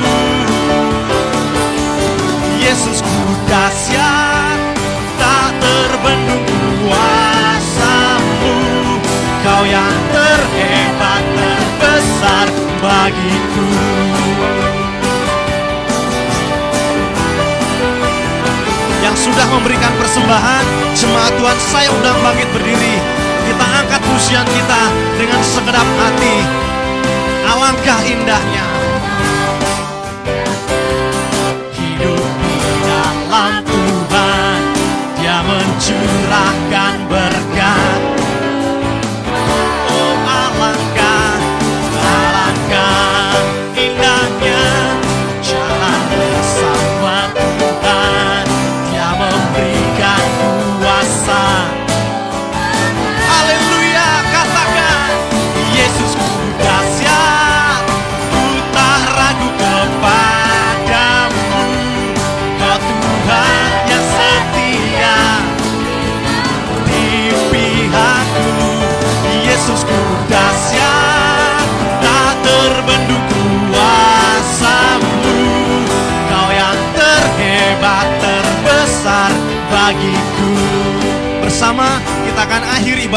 Yesusku dahsyat, tak terbendung kuasamu. Kau yang terhebat, terbesar bagiku. Sudah memberikan persembahan, jemaat Tuhan saya undang bangkit berdiri. Kita angkat pujian kita dengan segenap hati. Alangkah indahnya. Hidup di dalam Tuhan, Dia mencurahkan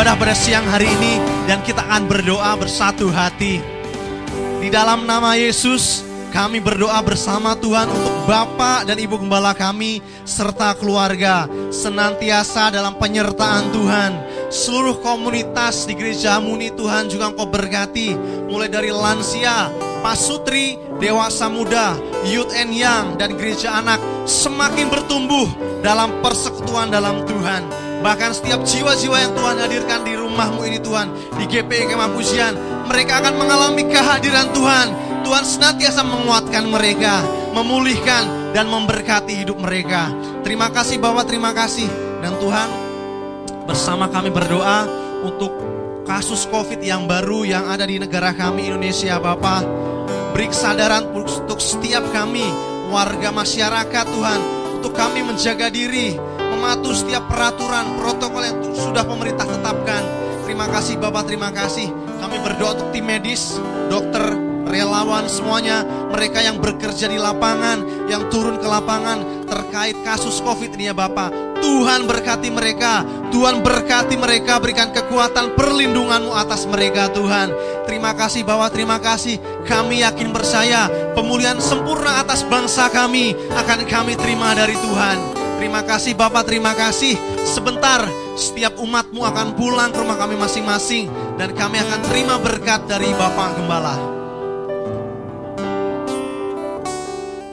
ibadah pada siang hari ini dan kita akan berdoa bersatu hati. Di dalam nama Yesus, kami berdoa bersama Tuhan untuk Bapak dan Ibu Gembala kami serta keluarga senantiasa dalam penyertaan Tuhan. Seluruh komunitas di gerejamu ini Tuhan juga Engkau berkati mulai dari lansia, pasutri, dewasa muda, youth and young dan gereja anak semakin bertumbuh dalam persekutuan dalam Tuhan. Bahkan setiap jiwa-jiwa yang Tuhan hadirkan di rumahmu ini Tuhan, di GPI Kemah Pujian, mereka akan mengalami kehadiran Tuhan. Tuhan senantiasa menguatkan mereka, memulihkan dan memberkati hidup mereka. Terima kasih Bapak, terima kasih. Dan Tuhan, bersama kami berdoa untuk kasus COVID yang baru yang ada di negara kami Indonesia Bapak. Beri kesadaran untuk setiap kami, warga masyarakat Tuhan, untuk kami menjaga diri, mematuhi setiap peraturan, protokol yang sudah pemerintah tetapkan. Terima kasih Bapak, terima kasih. Kami berdoa untuk tim medis, dokter, relawan semuanya, mereka yang bekerja di lapangan, yang turun ke lapangan terkait kasus COVID ini ya Bapak. Tuhan berkati mereka, Tuhan berkati mereka, berikan kekuatan perlindunganmu atas mereka Tuhan. Terima kasih Bapak, terima kasih. Kami yakin percaya pemulihan sempurna atas bangsa kami akan kami terima dari Tuhan. Terima kasih Bapak, terima kasih. Sebentar, setiap umatmu akan pulang ke rumah kami masing-masing. Dan kami akan terima berkat dari Bapak Gembala.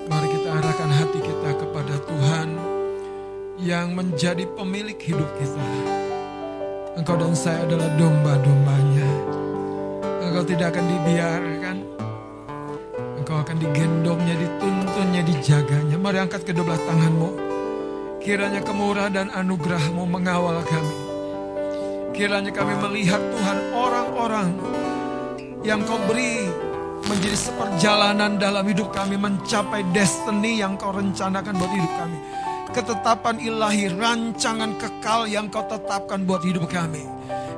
Mari kita arahkan hati kita kepada Tuhan yang menjadi pemilik hidup kita. Engkau dan saya adalah domba-dombanya. Engkau tidak akan dibiarkan. Engkau akan digendongnya, dituntunnya, dijaganya. Mari angkat kedua belah tanganmu. Kiranya kemurahan dan anugerahmu mengawal kami. Kiranya kami melihat Tuhan orang-orang yang kau beri menjadi seperjalanan dalam hidup kami mencapai destiny yang kau rencanakan buat hidup kami. Ketetapan ilahi, rancangan kekal yang kau tetapkan buat hidup kami.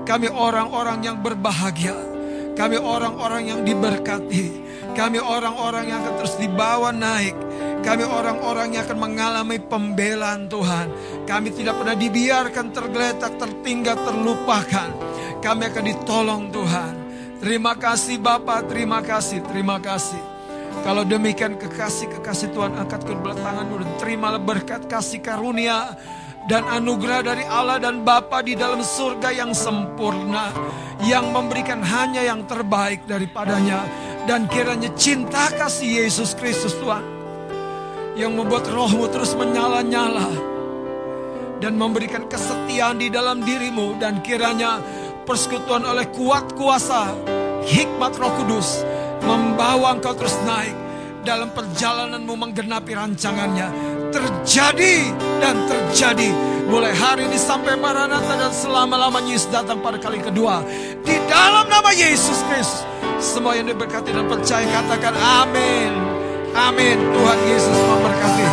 Kami orang-orang yang berbahagia. Kami orang-orang yang diberkati. Kami orang-orang yang akan terus dibawa naik. Kami orang-orang yang akan mengalami pembelaan Tuhan. Kami tidak pernah dibiarkan tergeletak, tertinggal, terlupakan. Kami akan ditolong Tuhan. Terima kasih Bapak, terima kasih, terima kasih. Kalau demikian kekasih-kekasih Tuhan angkat kedua tanganmu dan terimalah berkat kasih karunia dan anugerah dari Allah dan Bapa di dalam surga yang sempurna yang memberikan hanya yang terbaik daripadanya dan kiranya cinta kasih Yesus Kristus Tuhan yang membuat rohmu terus menyala-nyala dan memberikan kesetiaan di dalam dirimu. Dan kiranya persekutuan oleh kuat kuasa hikmat roh kudus membawa engkau terus naik dalam perjalananmu menggenapi rancangannya. Terjadi dan terjadi mulai hari ini sampai Maranatha dan selama-lamanya Yesus datang pada kali kedua. Di dalam nama Yesus Kristus semua yang diberkati dan percaya katakan amin. Amin. Tuhan Yesus memberkati.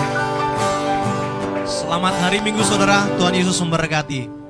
Selamat hari Minggu saudara, Tuhan Yesus memberkati.